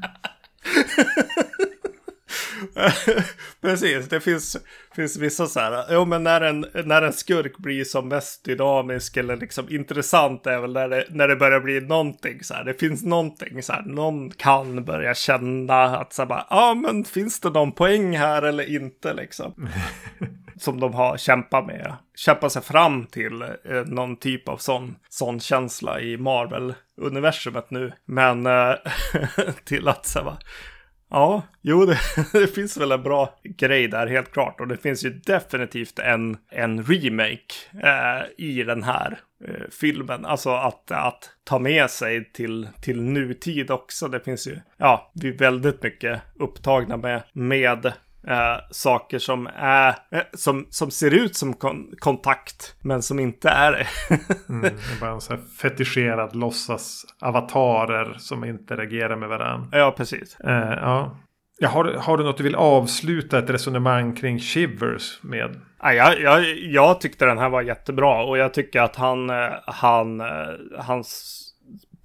Precis, det finns, finns vissa så här. Jo, men när en, när en skurk blir som mest dynamisk eller liksom intressant är väl när det, när det börjar bli någonting så här. Det finns någonting så här. Någon kan börja känna att så här bara, ja, men finns det någon poäng här eller inte liksom? som de har kämpat med. Kämpat sig fram till eh, någon typ av sån, sån känsla i Marvel-universumet nu. Men eh, till att så här, Ja, jo, det, det, finns väl en bra grej där helt klart. Och det finns ju definitivt en, en remake eh, i den här eh, filmen. Alltså att, att ta med sig till, till nutid också. Det finns ju, ja, vi är väldigt mycket upptagna med, med eh, saker som är eh, som, som ser ut som kon kontakt men som inte är det. mm, det är bara en sån här fetischerad låtsas avatarer som interagerar med varandra. Ja, precis. Eh, ja. Ja, har, har du något du vill avsluta ett resonemang kring Shivers med? Ja, jag, jag, jag tyckte den här var jättebra och jag tycker att han, eh, han, eh, hans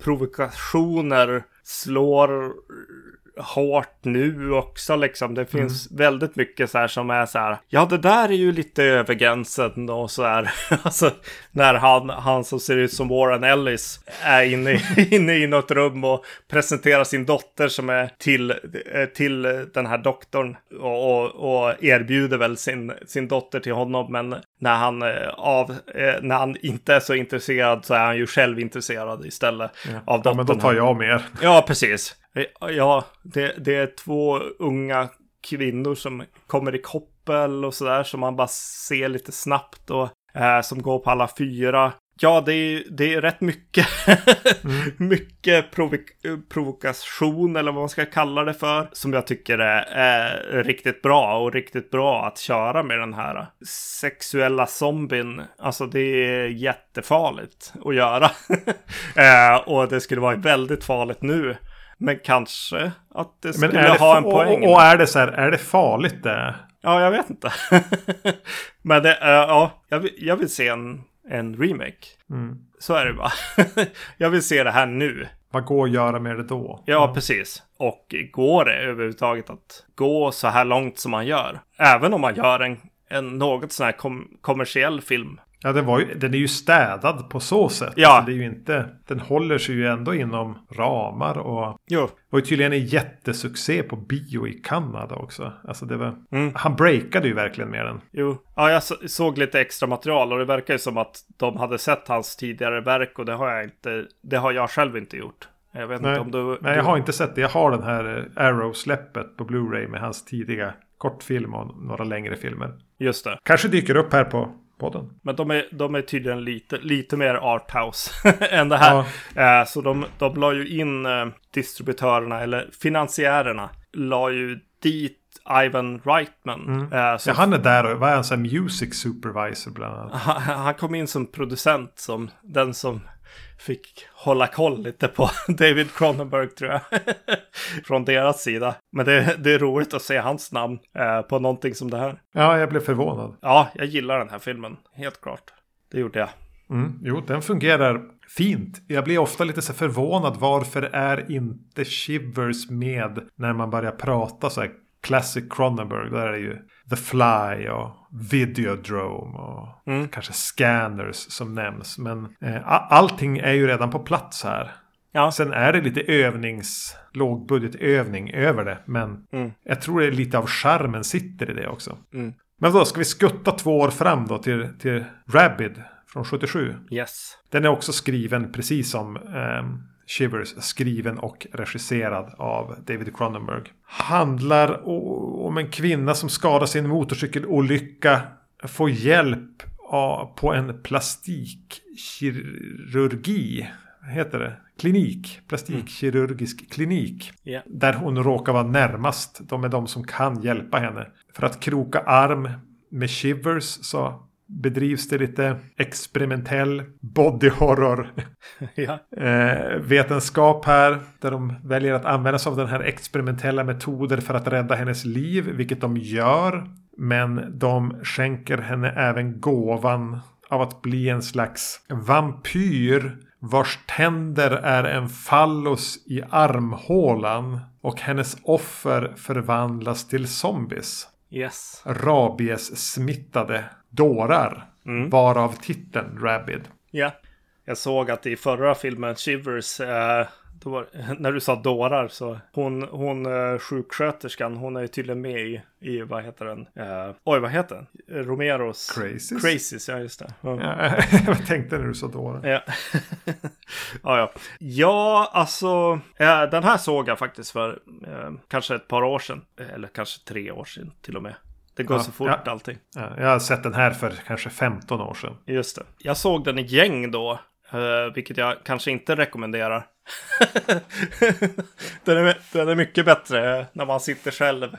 provokationer slår hårt nu också liksom. Det finns mm. väldigt mycket så här som är så här. Ja, det där är ju lite över gränsen och så här. alltså när han, han som ser ut som Warren Ellis är inne, inne i något rum och presenterar sin dotter som är till, eh, till den här doktorn och, och, och erbjuder väl sin, sin dotter till honom. Men när han, eh, av, eh, när han inte är så intresserad så är han ju själv intresserad istället ja. av dottern. Ja, men då tar jag mer. Ja, precis. Eh, ja, det, det är två unga kvinnor som kommer i koppel och sådär som man bara ser lite snabbt och eh, som går på alla fyra. Ja, det är, det är rätt mycket, mm. mycket provok provokation eller vad man ska kalla det för. Som jag tycker är, är, riktigt bra och riktigt bra att köra med den här sexuella zombien. Alltså det är jättefarligt att göra. eh, och det skulle vara väldigt farligt nu. Men kanske att det skulle det ha en poäng. Och, och, är det så här, är det farligt det? Ja, jag vet inte. Men det, uh, ja, jag vill, jag vill, se en, en remake. Mm. Så är det bara. jag vill se det här nu. Vad går att göra med det då? Ja, mm. precis. Och går det överhuvudtaget att gå så här långt som man gör? Även om man gör en, en något sån här kom, kommersiell film Ja, den, var ju, den är ju städad på så sätt. Ja. Alltså, det är ju inte, den håller sig ju ändå inom ramar och Jo. var ju tydligen en jättesuccé på bio i Kanada också. Alltså det var, Mm. Han breakade ju verkligen med den. Jo, ja, jag så- såg lite extra material och det verkar ju som att de hade sett hans tidigare verk och det har jag inte, det har jag själv inte gjort. Jag vet Nej, inte om du... Nej, jag har inte sett det. Jag har den här eh, Arrow-släppet på Blu-ray med hans tidiga kortfilm och några längre filmer. Just det. Kanske dyker upp här på podden. Men de är, de är tydligen lite, lite mer arthouse än det här. Eh, så de, de la ju in eh, distributörerna, eller finansiärerna, la ju dit Ivan Reitman. Eh, så Ja, han är där och var sån här music supervisor bland annat. han, han kom in som producent, som den som fick hålla koll lite på David Cronenberg tror jag. Från deras sida. Men det, det är roligt att se hans namn eh, på någonting som det här. Ja, jag blev förvånad. Ja, jag gillar den här filmen. Helt klart. Det gjorde jag. Mm, jo, den fungerar fint. Jag blir ofta lite så förvånad. Varför är inte Shivers med när man börjar prata så här classic Cronenberg? Där är det ju The Fly och Videodrome och Mm. kanske Scanners som nämns. Men eh, allting är ju redan på plats här. Ja, Sen är det lite övnings, lågbudgetövning över det. Men Mm. jag tror det är lite av charmen sitter i det också. Mm. Men då ska vi skutta två år fram då till, till Rabid från 77. yes. Den är också skriven precis som ehm, Shivers, skriven och regisserad av David Cronenberg. Handlar om en kvinna som skadas i en motorcykelolycka. Får hjälp på en plastikkirurgi. Heter det? Klinik. Plastikkirurgisk klinik. Ja. Där hon råkar vara närmast. De är de som kan hjälpa henne. För att kroka arm med Shivers så bedrivs det lite experimentell body horror ja. eh, vetenskap här. Där de väljer att använda sig av den här experimentella metoder för att rädda hennes liv. Vilket de gör. Men de skänker henne även gåvan av att bli en slags vampyr. Vars tänder är en fallos i armhålan. Och hennes offer förvandlas till zombies. Yes. Rabies-smittade dårar. Varav titeln Rabid. Ja. Jag såg att i förra filmen Shivers, eh, var, när du sa dårar så hon, hon eh, sjuksköterskan, hon är ju tydligen med i, i vad heter den? Eh, oj, vad heter den? Romeros. Crazies? Crazies, ja just det. Ja. Ja, jag tänkte när du sa dårar. Ja. ja, ja. Ja, alltså. Eh, den här såg jag faktiskt för eh, kanske ett par år sedan. Eller kanske tre år sedan till och med. Det går Ja, så fort ja. allting. Ja, jag har sett den här för kanske 15 år sedan. Just det. Jag såg den i gäng då. eh, vilket jag kanske inte rekommenderar. den, är, den är mycket bättre när man sitter själv.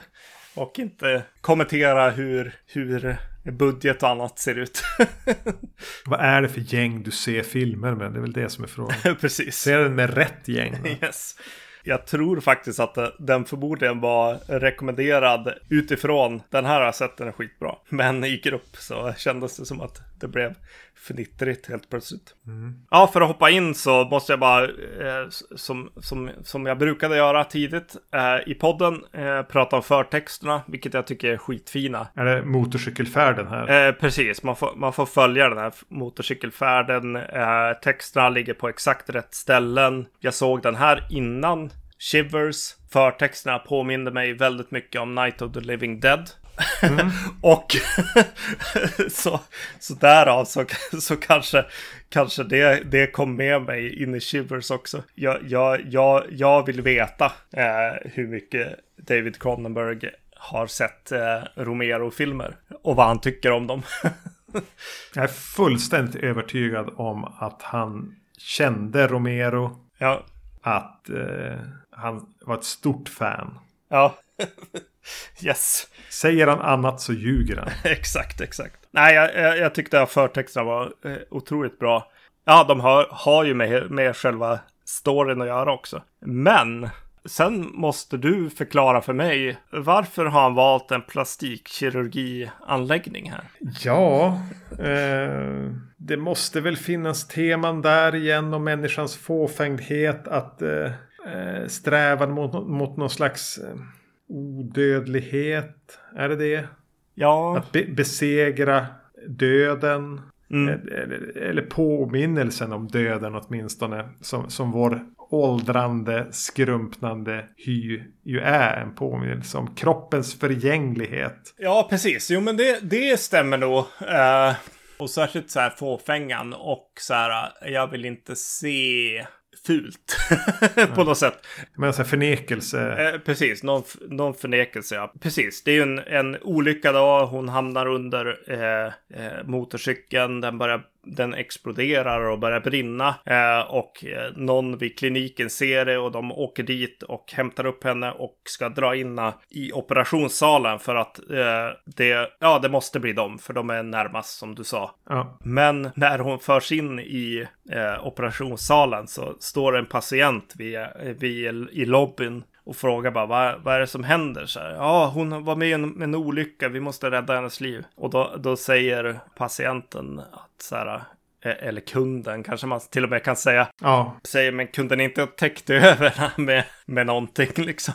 Och inte kommentera hur, hur budget och annat ser ut. Vad är det för gäng du ser filmer med? Det är väl det som är frågan. Precis. Ser den med rätt gäng? Yes. Jag tror faktiskt att eh, den förmodligen var rekommenderad utifrån den här har jag sett den är skitbra. Men i grupp så kändes det som att det blev fnittrigt helt plötsligt. Ja, för att hoppa in så måste jag bara, eh, som, som, som jag brukade göra tidigt eh, i podden, eh, prata om förtexterna, vilket jag tycker är skitfina. Är det motorcykelfärden här? Eh, precis, man får, man får följa den här motorcykelfärden. Eh, texterna ligger på exakt rätt ställen. Jag såg den här innan Shivers. Förtexterna påminner mig väldigt mycket om Night of the Living Dead. och så, så därav så, så kanske, kanske det, det kom med mig in i Shivers också. Jag, jag, jag, jag vill veta eh, hur mycket David Cronenberg har sett eh, Romero-filmer och vad han tycker om dem. Jag är fullständigt övertygad om att han kände Romero. ja, Att eh, han var ett stort fan. ja. Yes, Säger han annat så ljuger han. exakt, exakt. Nej, jag, jag, tyckte att förtexterna var eh, otroligt bra. Ja, de har, har ju med, med själva storyn att göra också. Men sen måste du förklara för mig varför har han valt en plastikkirurgianläggning här? Ja, eh, det måste väl finnas teman där igen om människans fåfängdhet. Att eh, eh, strävan mot, mot någon slags eh, odödlighet. Är det det? Ja, Att be besegra döden. Mm. Eller, eller påminnelsen om döden åtminstone. Som, som vår åldrande, skrumpnande hy ju är en påminnelse om kroppens förgänglighet. Ja, precis. Jo, men det, det stämmer nog. Uh, och särskilt så här fåfängan och så här, jag vill inte se fult på något sätt. Men så förnekelse. Eh, precis, någon, någon förnekelse. Ja. Precis, det är ju en, en olycka då. Hon hamnar under eh, eh, motorcykeln. Den börjar den exploderar och börjar brinna. Eh, och eh, någon vid kliniken ser det och de åker dit och hämtar upp henne och ska dra in i operationssalen för att eh, det, ja, det måste bli dem för de är närmast som du sa. Ja. Men när hon förs in i operationssalen så står en patient vid, vid, i lobbyn och frågar bara vad, vad är det som händer? Så här, ja, hon var med i en, en olycka, vi måste rädda hennes liv. Och då, då säger patienten att så här, eh, eller kunden kanske man till och med kan säga. Ja. Säger men kunden inte täckt över med, med någonting liksom.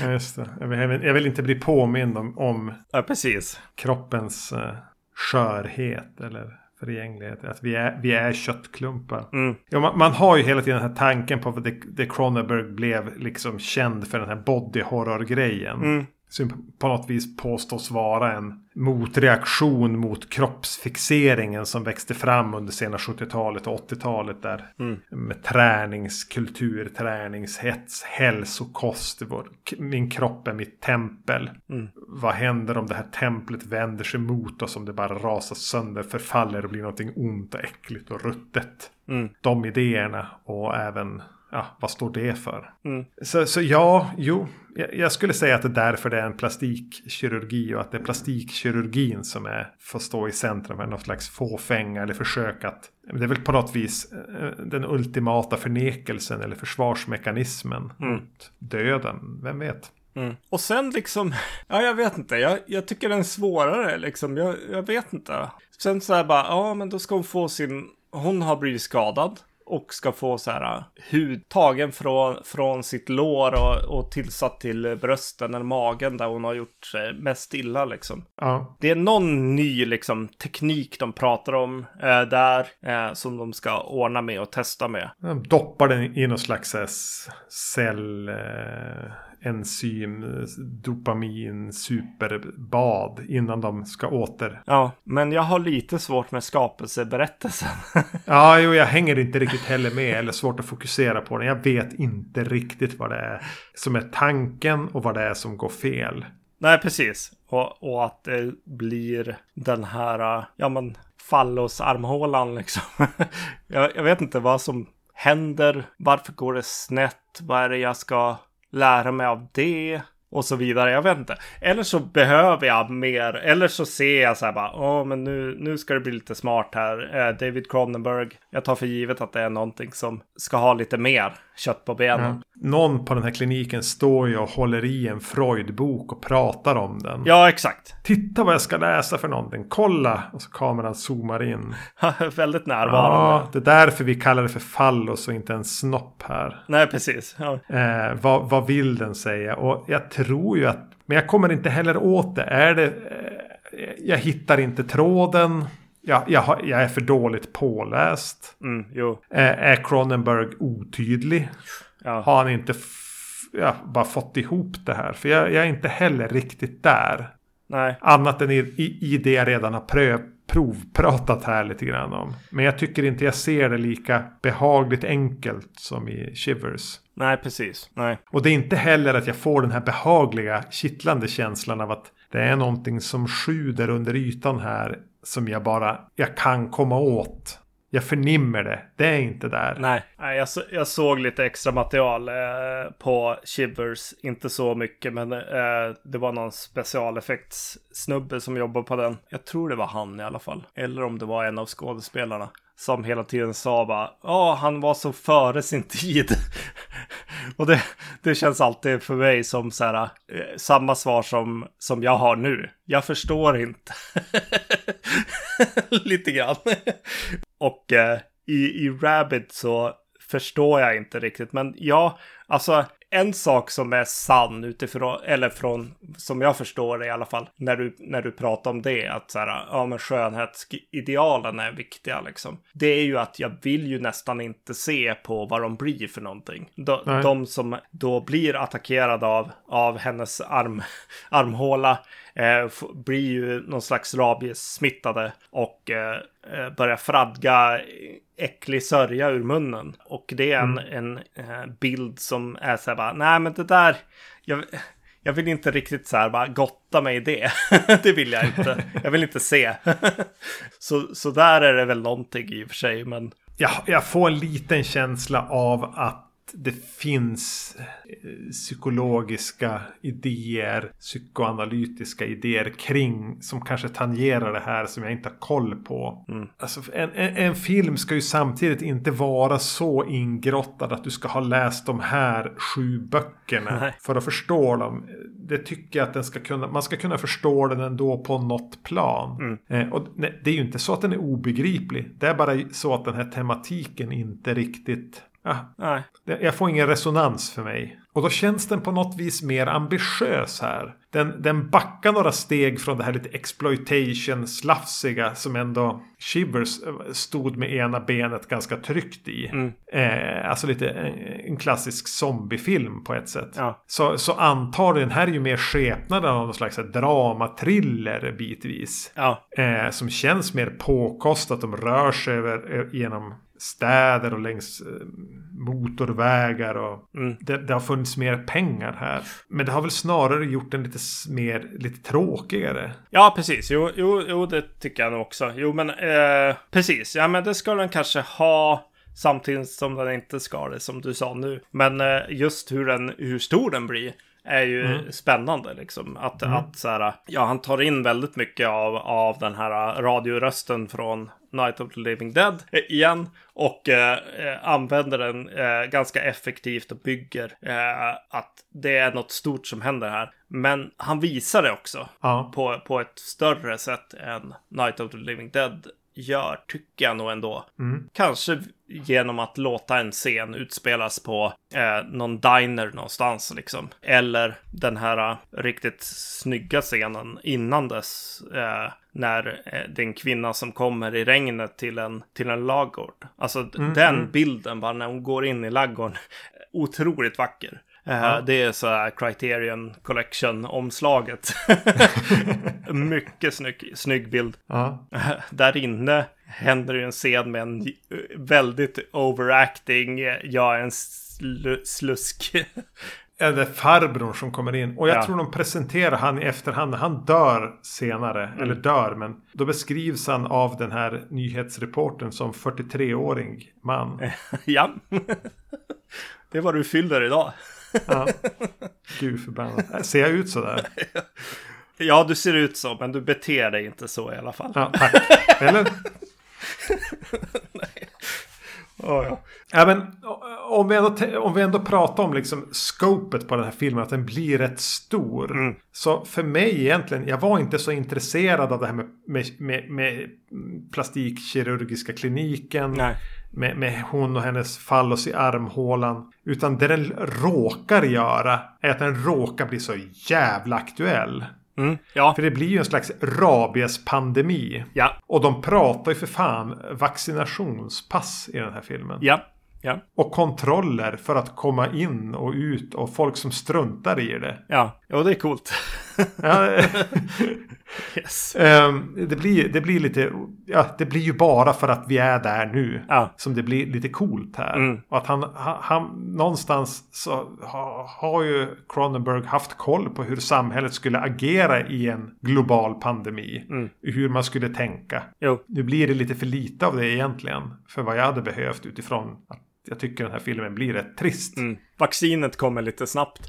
ja, just det. Jag vill, jag vill, inte bli påmind om, om ja, precis. kroppens uh, skörhet eller förgänglighet. Att vi är, vi är köttklumpar. Mm. Ja, man, man, har ju hela tiden den här tanken på att det Cronenberg blev liksom känd för den här body horror-grejen. Mm som på något vis påstås vara en motreaktion mot kroppsfixeringen som växte fram under sena 70-talet och 80-talet där. Mm. Med träningskultur, träningshets, hälsokost. Vår, min kropp är mitt tempel. Mm. Vad händer om det här templet vänder sig mot oss? Om det bara rasar sönder, förfaller och blir någonting ont och äckligt och ruttet. Mm. De idéerna och även ja, vad står det för? Mm. Så, så ja, jo, jag skulle säga att det är därför det är en plastikkirurgi och att det är plastikkirurgin som är, får stå i centrum för något slags fåfänga eller försök att det är väl på något vis eh, den ultimata förnekelsen eller försvarsmekanismen mm. döden. Vem vet? Mm. Och sen liksom, ja jag vet inte, jag, jag tycker den är svårare liksom, jag, jag vet inte. Sen så här bara, ja men då ska hon få sin, hon har blivit skadad och ska få så här uh, hud tagen från, från sitt lår och, och tillsatt till brösten eller magen där hon har gjort sig mest illa liksom. Ja. Det är någon ny liksom teknik de pratar om eh, där eh, som de ska ordna med och testa med. De doppar den i någon slags cell... Eh enzym, dopamin, superbad innan de ska åter. Ja, men jag har lite svårt med skapelseberättelsen. ja, jo, jag hänger inte riktigt heller med eller svårt att fokusera på den. Jag vet inte riktigt vad det är som är tanken och vad det är som går fel. Nej, precis. Och, och att det blir den här, ja men, fallosarmhålan liksom. jag, jag vet inte vad som händer. Varför går det snett? Vad är det jag ska lära mig av det och så vidare. Jag vet inte. Eller så behöver jag mer. Eller så ser jag så här bara. Åh, men nu, nu ska det bli lite smart här. Eh, David Cronenberg. Jag tar för givet att det är någonting som ska ha lite mer kött på benen. Ja. Någon på den här kliniken står ju och håller i en Freud-bok och pratar om den. Ja, exakt. Titta vad jag ska läsa för någonting. Kolla! Och så kameran zoomar in. Väldigt närvarande. Ja, det är därför vi kallar det för fallos och inte en snopp här. Nej, precis. Ja. Eh, vad, vad vill den säga? Och jag tror ju att... Men jag kommer inte heller åt det. Är det... Eh, jag hittar inte tråden. Ja, jag, har, jag är för dåligt påläst. Mm, jo. Är, är Cronenberg otydlig? Ja. Har han inte ja, bara fått ihop det här? För jag, jag, är inte heller riktigt där. Nej. Annat än i, i, i det jag redan har pröv, provpratat här lite grann om. Men jag tycker inte jag ser det lika behagligt enkelt som i Shivers. Nej, precis. Nej. Och det är inte heller att jag får den här behagliga, kittlande känslan av att det är någonting som sjuder under ytan här som jag bara jag kan komma åt. Jag förnimmer det. Det är inte där. Nej, jag, jag såg lite extra material eh, på Shivers. Inte så mycket, men eh, det var någon specialeffektssnubbe som jobbade på den. Jag tror det var han i alla fall. Eller om det var en av skådespelarna som hela tiden sa bara ja, han var så före sin tid och det, det känns alltid för mig som så här, eh, samma svar som, som jag har nu. Jag förstår inte. Lite grann. och eh, i, i Rabbit så förstår jag inte riktigt. Men ja, Alltså, en sak som är sann utifrån, eller från, som jag förstår det i alla fall, när du, när du pratar om det, att så här, ja men skönhetsidealen är viktiga liksom. Det är ju att jag vill ju nästan inte se på vad de blir för någonting. De, de som då blir attackerade av, av hennes arm, armhåla eh, blir ju någon slags rabies-smittade och eh, eh, börjar fradga äcklig sörja ur munnen. Och det är en, mm. en eh, bild som är så här bara, nej men det där, jag, jag vill inte riktigt så här bara gotta mig i det. det vill jag inte. Jag vill inte se. så, så där är det väl någonting i och för sig, men... Ja, jag får en liten känsla av att det finns eh, psykologiska idéer, psykoanalytiska idéer kring som kanske tangerar det här som jag inte har koll på. Mm. Alltså, en, en, en, film ska ju samtidigt inte vara så ingrottad att du ska ha läst de här sju böckerna Nej. för att förstå dem. Det tycker jag att den ska kunna, man ska kunna förstå den ändå på något plan. Mm. Eh, och det är ju inte så att den är obegriplig. Det är bara så att den här tematiken inte riktigt Ah, nej. Jag får ingen resonans för mig. Och då känns den på något vis mer ambitiös här. Den, den backar några steg från det här lite exploitation slafsiga som ändå Shivers eh, stod med ena benet ganska tryggt i. Mm. Eh, alltså lite en, en, klassisk zombiefilm på ett sätt. Ja. Så, så antagligen här är ju mer skepnaden av någon slags dramatriller bitvis. Ja. Eh, som känns mer påkostat. De rör sig över, eh, genom städer och längs eh, motorvägar. Och mm. det, det, har funnits mer pengar här. Men det har väl snarare gjort den lite mer lite tråkigare. Ja, precis. Jo, jo, jo det tycker jag nog också. Jo, men eh, precis. Ja, men det ska den kanske ha. Samtidigt som den inte ska det, som du sa nu. Men eh, just hur, den, hur stor den blir är ju mm. spännande liksom. Att, mm. att så här, ja, han tar in väldigt mycket av, av den här radiorösten från Night of the Living Dead igen och eh, eh, använder den eh, ganska effektivt och bygger eh, att det är något stort som händer här. Men han visar det också ja. på, på ett större sätt än Night of the Living Dead gör, tycker jag nog ändå. Mm. Kanske genom att låta en scen utspelas på eh, någon diner någonstans liksom. Eller den här uh, riktigt snygga scenen innan dess. Eh, när eh, det är en kvinna som kommer i regnet till en, till en lagård. Alltså mm, den mm. bilden bara när hon går in i laggården. Otroligt vacker. Ja. Det är så här Criterion Collection-omslaget. Mycket snygg, snygg bild. Ja. Uh, där inne händer det en scen med en väldigt overacting, är en sl slusk. Ja, det är farbrorn som kommer in. Och jag ja. tror de presenterar han i efterhand. Han dör senare. Mm. Eller dör, men då beskrivs han av den här nyhetsreporten som 43-åring man. ja. Det vad du fyller idag. Ja. Gud förbannat. Ser jag ut så där? Ja, du ser ut så, men du beter dig inte så i alla fall. Ja, tack. Eller? Nej. Oh, ja. ja, men om vi, ändå, om vi ändå pratar om liksom scopet på den här filmen, att den blir rätt stor. Mm. Så för mig egentligen, jag var inte så intresserad av det här med, med, med, med plastikkirurgiska kliniken. Nej med, med hon och hennes fallos i armhålan. Utan det den råkar göra är att den råkar bli så jävla aktuell. Mm, ja. För det blir ju en slags rabiespandemi. Ja. Och de pratar ju för fan vaccinationspass i den här filmen. Ja. Ja. Och kontroller för att komma in och ut och folk som struntar i det. Ja, ja det är coolt. yes. um, det, blir, det blir lite, ja det blir ju bara för att vi är där nu. Ja. Som det blir lite coolt här. Mm. Och att han, han, han någonstans så ha, har ju Cronenberg haft koll på hur samhället skulle agera i en global pandemi. Mm. Hur man skulle tänka. Jo. Nu blir det lite för lite av det egentligen. För vad jag hade behövt utifrån att jag tycker den här filmen blir rätt trist. Mm. Vaccinet kommer lite snabbt.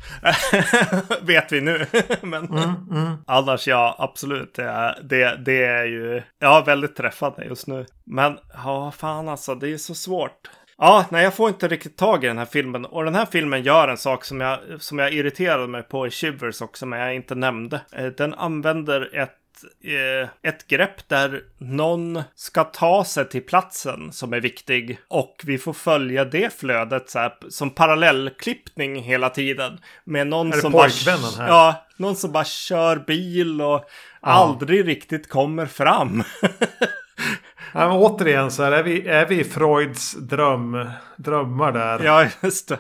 Vet vi nu. Men mm, mm. annars ja, absolut. Det är, det, det är ju ja, väldigt träffande just nu. Men ja, fan alltså, det är så svårt. Ja, nej, jag får inte riktigt tag i den här filmen. Och den här filmen gör en sak som jag, som jag irriterade mig på i Shivers också, men jag inte nämnde. Eh, den använder ett eh, ett grepp där någon ska ta sig till platsen som är viktig och vi får följa det flödet så här, som parallellklippning hela tiden. Med någon Är som bara, här? ja, någon som bara kör bil och aldrig riktigt kommer fram. Ja, men återigen så här, är vi, är vi Freuds dröm, drömmar där. ja, just det.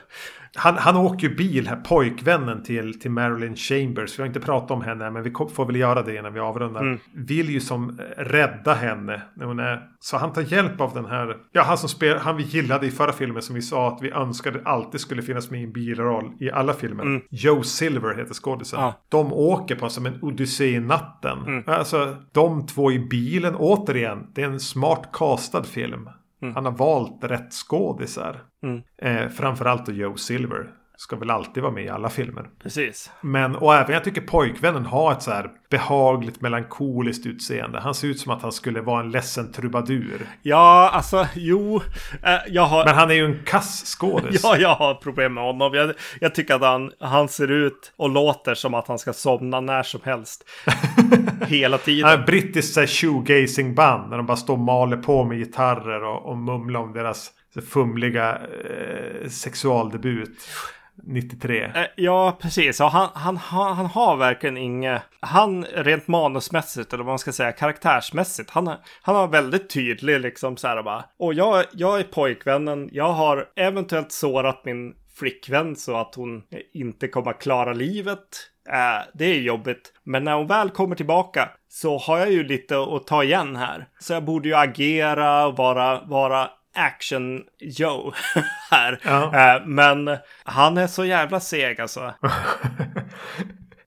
Han, han åker ju bil här, pojkvännen till, till Marilyn Chambers. Vi har inte pratat om henne men vi får väl göra det innan vi avrundar. Mm. Vill ju som eh, rädda henne. När hon är, så han tar hjälp av den här. Ja, han som spelar, han vi gillade i förra filmen som vi sa att vi önskade alltid skulle finnas med i en biroll i alla filmer. Joe Silver heter skådisen. Mm. Ja. De åker på som en odyssé i natten. Mm. Alltså de två i bilen återigen. Det är en smart castad film. Han har valt rätt skådisar. Mm. Eh, framförallt då Joe Silver. Ska väl alltid vara med i alla filmer. Precis. Men, och även jag tycker pojkvännen har ett så här behagligt melankoliskt utseende. Han ser ut som att han skulle vara en ledsen trubadur. Ja, alltså, jo. Eh, jag har... Men han är ju en kass skådis. Ja, jag har problem med honom. Jag, jag tycker att han, han ser ut och låter som att han ska somna när som helst. Hela tiden. Han är brittiskt shoegazing band. När de bara står och maler på med gitarrer och, och mumlar om deras fumliga eh, sexualdebut. 93. Eh, ja, precis. Och han, han, han, har verkligen inget... Han rent manusmässigt, eller vad man ska säga, karaktärsmässigt. Han, har- han har väldigt tydlig liksom så här bara. Och jag, jag är pojkvännen. Jag har eventuellt sårat min flickvän så att hon inte kommer att klara livet. Äh, det är jobbigt. Men när hon väl kommer tillbaka så har jag ju lite att ta igen här. Så jag borde ju agera och vara, vara action Joe här. Ja. Eh, men han är så jävla seg alltså.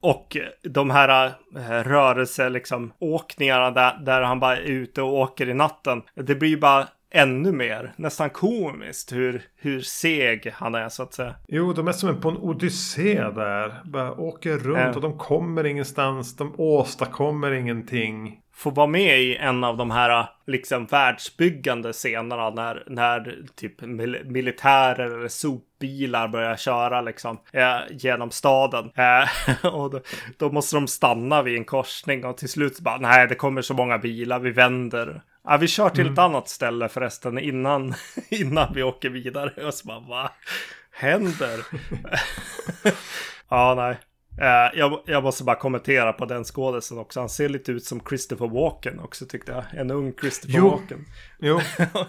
Och de här äh, rörelse, liksom, åkningarna där, där han bara är ute och åker i natten. Det blir ju bara ännu mer, nästan komiskt hur, hur seg han är så att säga. Jo, de är som på en odyssé där. Bara åker runt Ja. och de kommer ingenstans. De åstadkommer ingenting. Får vara med i en av de här liksom världsbyggande scenerna när, när typ mil militärer eller sopbilar börjar köra liksom eh, genom staden. Eh, och då, då måste de stanna vid en korsning och till slut bara nej det kommer så många bilar, vi vänder. Ja, vi kör till ett annat ställe förresten innan, innan vi åker vidare. Och så bara vad händer? ja, nej. Eh, jag, jag måste bara kommentera på den skådisen också. Han ser lite ut som Christopher Walken också tyckte jag. En ung Christopher Jo. Walken. Jo, ja,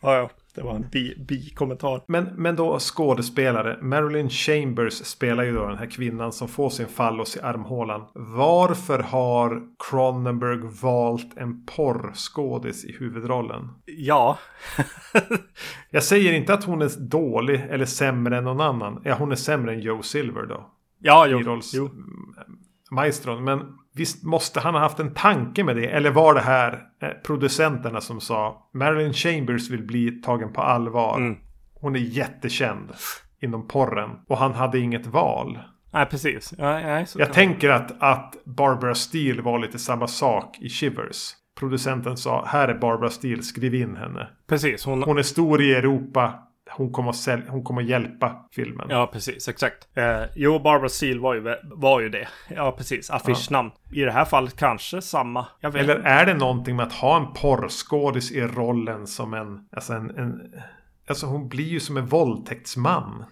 ja, det var en bi- bi-kommentar. men, men då skådespelare. Marilyn Chambers spelar ju då den här kvinnan som får sin fallos i armhålan. Varför har Cronenberg valt en porrskådis i huvudrollen? ja, Jag säger inte att hon är dålig eller sämre än någon annan. Ja, hon är sämre än Joe Silver då. Ja, jo, Birolls jo. maestron. Men visst måste han ha haft en tanke med det? Eller var det här eh, producenterna som sa Marilyn Chambers vill bli tagen på allvar. Mm. Hon är jättekänd inom porren. Och han hade inget val. Nej, precis. Ja, nej, Jag tänker att, att Barbara Steele var lite samma sak i Shivers. Producenten sa här är Barbara Steele, skriv in henne. Precis, hon, Hon är stor i Europa. Hon kommer att, säl- hon kommer att hjälpa filmen. Ja, precis. Exakt. Eh, jo, Barbara Steele var ju, var ju det. Ja, precis. Affischnamn. I det här fallet kanske samma. Eller är det någonting med att ha en porrskådis i rollen som en... Alltså en, en alltså hon blir ju som en våldtäktsman.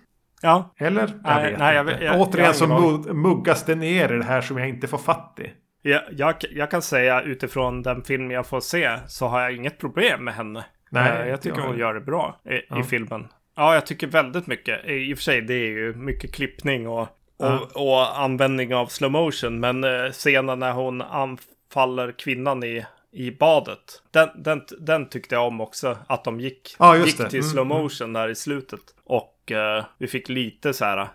Ja, Eller? Jag Nej, vet nej, jag inte. jag- Återigen så muggas det ner i det här som jag inte får fatt i. jag, jag, jag kan säga utifrån den film jag får se så har jag inget problem med henne. Nej, Eh, jag tycker jag- hon gör det bra i, Ja. i filmen. Ja, jag tycker väldigt mycket. I och för sig, det är ju mycket klippning och, och, Ja. och användning av slow motion. Men eh, scenen när hon anfaller kvinnan i, i badet. Den, den, den tyckte jag om också. Att de gick, Ja, gick det. till Mm, slow motion där i slutet. Och eh, vi fick lite så här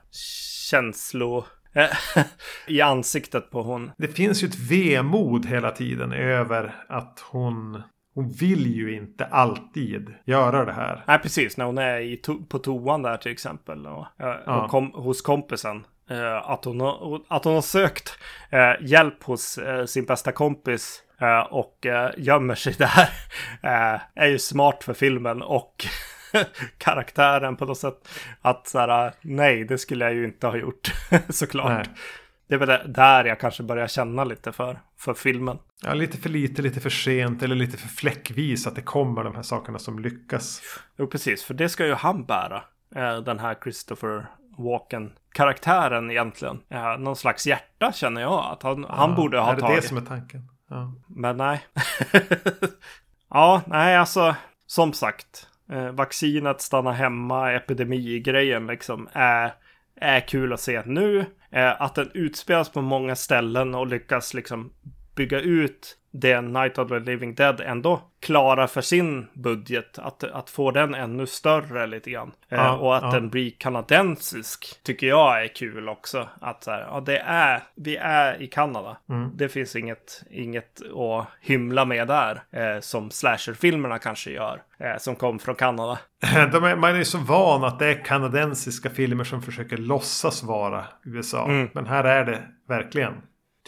känslo i ansiktet på hon. Det finns ju ett vemod hela tiden över att hon... Hon vill ju inte alltid göra det här. Nej, precis. När hon är i to- på toan där till exempel. Och, eh, Ja. och kom, hos kompisen. Eh, att, hon har, att hon har sökt eh, hjälp hos sin bästa kompis. och gömmer sig där. är ju smart för filmen och karaktären på något sätt. Att så här, nej, det skulle jag ju inte ha gjort. Såklart. Nej. Det är väl där jag kanske börjar känna lite för, för filmen. Ja, lite för lite, lite för sent eller lite för fläckvis att det kommer de här sakerna som lyckas. Jo, precis, för det ska ju han bära. Eh, den här Christopher Walken-karaktären egentligen. Eh, någon slags hjärta känner jag att han, ja, han borde ha tagit. Är det det som är tanken? Ja. Men nej. ja, nej, alltså som sagt. Eh, vaccinet, stanna hemma, epidemigrejen liksom är, är kul att se nu. Eh, att den utspelas på många ställen och lyckas liksom bygga ut det Night of the Living Dead ändå klarar för sin budget. Att, att få den ännu större lite grann. Eh, ja, och att ja. den blir kanadensisk tycker jag är kul också. Att så här, ja, det är, vi är i Kanada. Mm. Det finns inget, inget att hymla med där. Eh, som slasherfilmerna kanske gör. Eh, som kom från Kanada. är, man är ju så van att det är kanadensiska filmer som försöker låtsas vara USA. Mm. Men här är det verkligen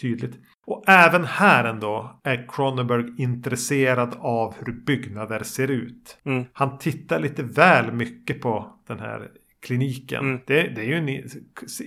tydligt. Och även här ändå är Cronenberg intresserad av hur byggnader ser ut. Mm. Han tittar lite väl mycket på den här kliniken. Mm. Det, det, är ju en,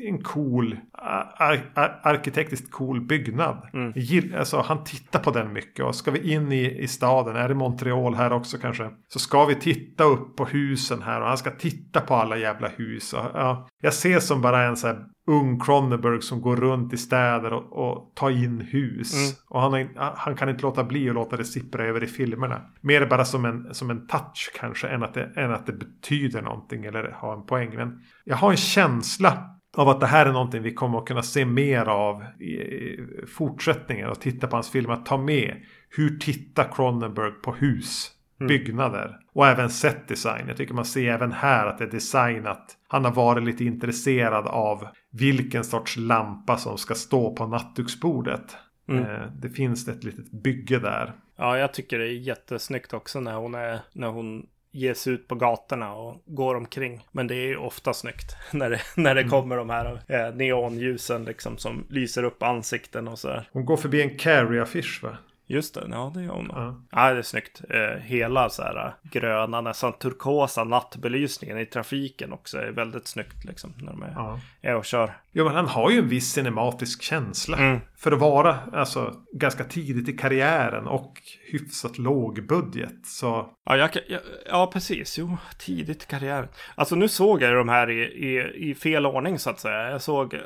en cool, ar, ar, arkitektiskt cool byggnad. Mm. Gill, alltså, han tittar på den mycket. Och ska vi in i, i staden, är det Montreal här också kanske? Så ska vi titta upp på husen här och han ska titta på alla jävla hus. Och, ja, jag ser som bara en så här ung Cronenberg som går runt i städer och, och tar in hus. Mm. Och han, han, kan inte låta bli att låta det sippra över i filmerna. Mer bara som en, som en touch kanske än att, det, än att det betyder någonting eller har en poäng. Men jag har en känsla av att det här är någonting vi kommer att kunna se mer av i fortsättningen och titta på hans film. Att ta med hur tittar Cronenberg på hus Mm. byggnader. Och även set design. Jag tycker man ser även här att det är designat. Han har varit lite intresserad av vilken sorts lampa som ska stå på nattduksbordet. Mm. Eh, det finns ett litet bygge där. Ja, jag tycker det är jättesnyggt också när hon, är, när hon ger sig ut på gatorna och går omkring. Men det är ju ofta snyggt när det, när det mm. kommer de här eh, neonljusen liksom som lyser upp ansikten och så. Där. Hon går förbi en Carrie-affisch va? Just det, ja det gör hon. Ja. ja, det är snyggt. Eh, hela så här gröna, nästan turkosa nattbelysningen i trafiken också är väldigt snyggt liksom. När de är, ja. är och kör. Jo, men han har ju en viss cinematisk känsla. Mm. För att vara alltså, ganska tidigt i karriären och hyfsat låg budget. Så... Ja, jag, jag, ja, precis. Jo, tidigt i karriären. Alltså nu såg jag de här i, i, i fel ordning så att säga. Jag såg uh,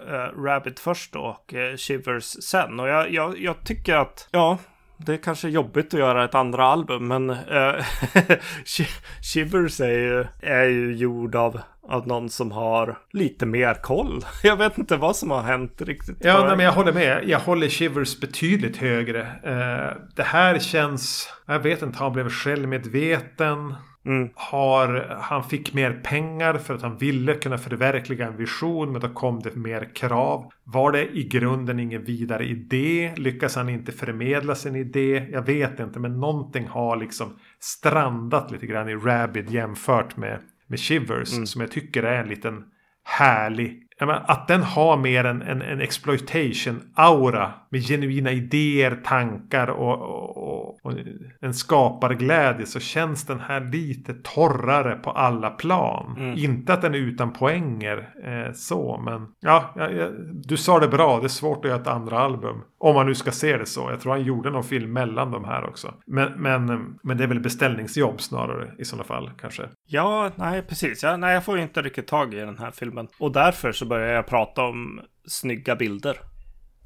Rabbit först och uh, Shivers sen. Och jag, jag, jag tycker att, ja, det är kanske jobbigt att göra ett andra album, men eh, uh, Shivers är eh, ju, är ju gjord av, av någon som har lite mer koll. Jag vet inte vad som har hänt riktigt. Ja, nej, men jag håller med. Jag håller Shivers betydligt högre. Uh, det här känns, jag vet inte, han blev självmedveten. Mm. Har, han fick mer pengar för att han ville kunna förverkliga en vision men då kom det mer krav. Var det i grunden ingen vidare idé? Lyckas han inte förmedla sin idé? Jag vet inte men någonting har liksom strandat lite grann i Rabid jämfört med, med Shivers mm. som jag tycker är en liten härlig att den har mer en, en, en exploitation-aura med genuina idéer, tankar och, och, och, en skaparglädje så känns den här lite torrare på alla plan. Mm. Inte att den är utan poänger eh, så, men ja, ja, ja, du sa det bra. Det är svårt att göra ett andra album. Om man nu ska se det så. Jag tror han gjorde någon film mellan de här också. Men, men, men det är väl beställningsjobb snarare i sådana fall kanske. Ja, nej precis. Ja, nej, jag får inte riktigt tag i den här filmen. Och därför så börjar jag prata om snygga bilder.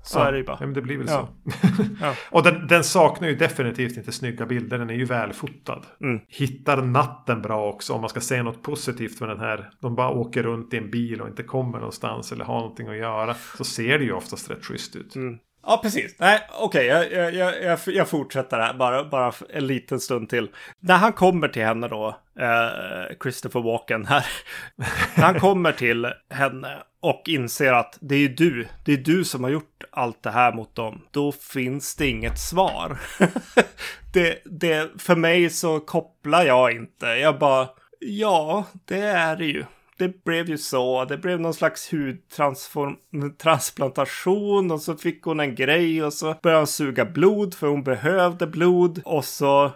Så ja, är det ju bara. Ja, men det blir väl ja. så. Och den, den, saknar ju definitivt inte snygga bilder. Den är ju välfotad. Mm. Hittar natten bra också. Om man ska säga något positivt med den här. De bara åker runt i en bil och inte kommer någonstans. Eller har någonting att göra. Så ser det ju oftast rätt schysst ut. Mm. Ja, precis. Nej, okej, okay, jag, jag, jag, jag, fortsätter här bara, bara en liten stund till. När han kommer till henne då, eh, Christopher Walken här. när han kommer till henne och inser att det är du, det är du som har gjort allt det här mot dem. Då finns det inget svar. det, det, för mig så kopplar jag inte. Jag bara, ja, det är det ju det blev ju så. Det blev någon slags hudtransplantation och så fick hon en grej och så började hon suga blod för hon behövde blod och så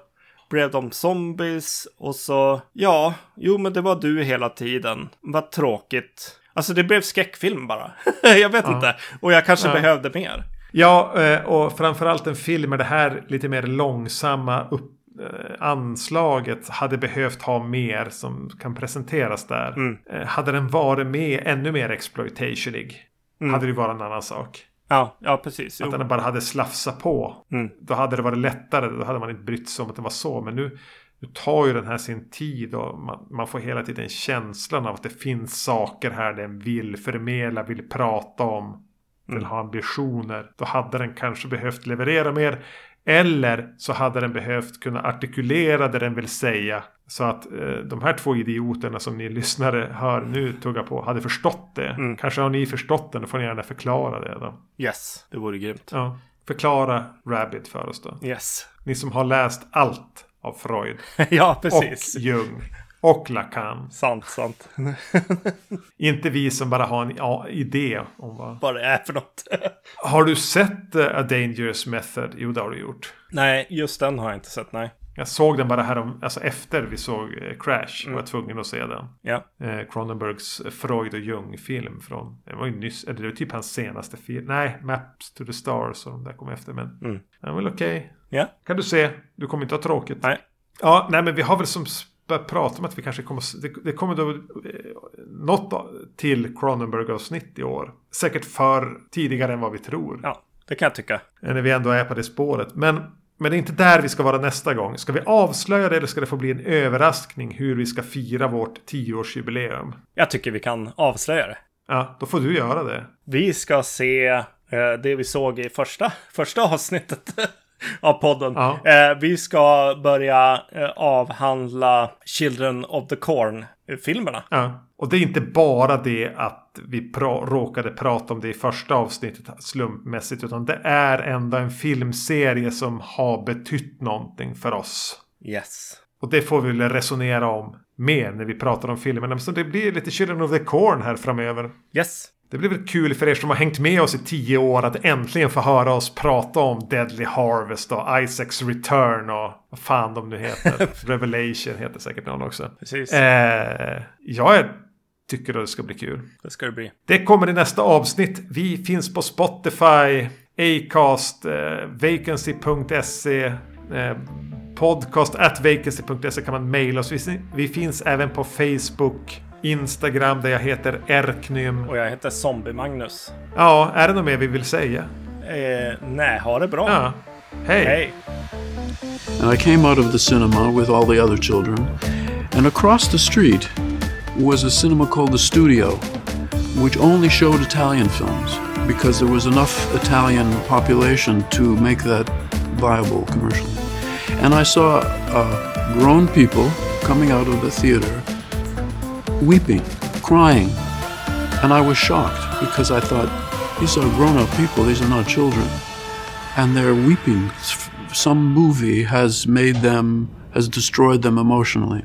blev de zombies och så ja, jo men det var du hela tiden. Vad tråkigt. Alltså det blev skräckfilm bara. jag vet ja. inte. Och jag kanske ja. behövde mer. Ja, eh, och framförallt en film med det här lite mer långsamma upp anslaget hade behövt ha mer som kan presenteras där. Mm. Eh, hade den varit med ännu mer exploitationig mm. hade det varit en annan sak. Ja, ja precis. Att den bara hade slafsat på. Mm. Då hade det varit lättare. Då hade man inte brytt sig om att det var så. Men nu, nu tar ju den här sin tid och man, man, får hela tiden känslan av att det finns saker här den vill förmedla, vill prata om. Vill mm. ha ambitioner. Då hade den kanske behövt leverera mer. Eller så hade den behövt kunna artikulera det den vill säga. Så att eh, de här två idioterna som ni lyssnare hör nu tugga på hade förstått det. Mm. Kanske har ni förstått det, då får ni gärna förklara det då. Yes, det vore grymt. Ja. Förklara Rabbit för oss då. Yes. Ni som har läst allt av Freud. ja, precis. Och Jung. Och Lacan. Sant, sant. Inte vi som bara har en ja, idé om vad... Vad det är för något. har du sett uh, A Dangerous Method? Jo, det har du gjort. Nej, just den har jag inte sett, nej. Jag såg den bara här om, alltså efter vi såg eh, Crash. Mm. Var jag tvungen att se den. Ja. Eh, Cronenbergs Freud och Jung-film från, det var ju nyss, eller det var typ hans senaste film. Nej, Maps to the Stars och de där kom efter. Men mm. den var väl okej. Okay. Ja. Kan du se, du kommer inte ha tråkigt. Nej. Ja, nej men vi har väl som börjat prata om att vi kanske kommer, det, det kommer då eh, något till Cronenberg-avsnitt i år. Säkert för tidigare än vad vi tror. Ja, det kan jag tycka. När vi ändå är på det spåret. Men men det är inte där vi ska vara nästa gång. Ska vi avslöja det eller ska det få bli en överraskning hur vi ska fira vårt tioårsjubileum? Jag tycker vi kan avslöja det. Ja, då får du göra det. Vi ska se eh, det vi såg i första, första avsnittet av podden. Ja. Eh, vi ska börja eh, avhandla Children of the Corn-filmerna. Ja. Och det är inte bara det att vi pra råkade prata om det i första avsnittet slumpmässigt. Utan det är ändå en filmserie som har betytt någonting för oss. Yes. Och det får vi väl resonera om mer när vi pratar om filmerna. Så det blir lite Children of the Corn här framöver. Yes. Det blir väl kul för er som har hängt med oss i tio år att äntligen få höra oss prata om Deadly Harvest och Isaacs Return och vad fan de nu heter. Revelation heter säkert någon också. Precis. Eh, jag är tycker att det ska bli kul. Det ska det bli. Det kommer i nästa avsnitt. Vi finns på Spotify, Acast, eh, vacancy.se, eh, podcast at vacancy.se kan man mejla oss. Vi, vi, finns även på Facebook, Instagram där jag heter Erknym. Och jag heter Zombie-Magnus. Ja, är det något mer vi vill säga? Eh, nej, ha det bra. Ja. Hej. Hej. And I came out of the cinema with all the other children. And across the street was a cinema called The Studio, which only showed Italian films because there was enough Italian population to make that viable commercially. And I saw uh, grown people coming out of the theater weeping, crying. And I was shocked because I thought, these are grown up people, these are not children. And they're weeping. Some movie has made them, has destroyed them emotionally.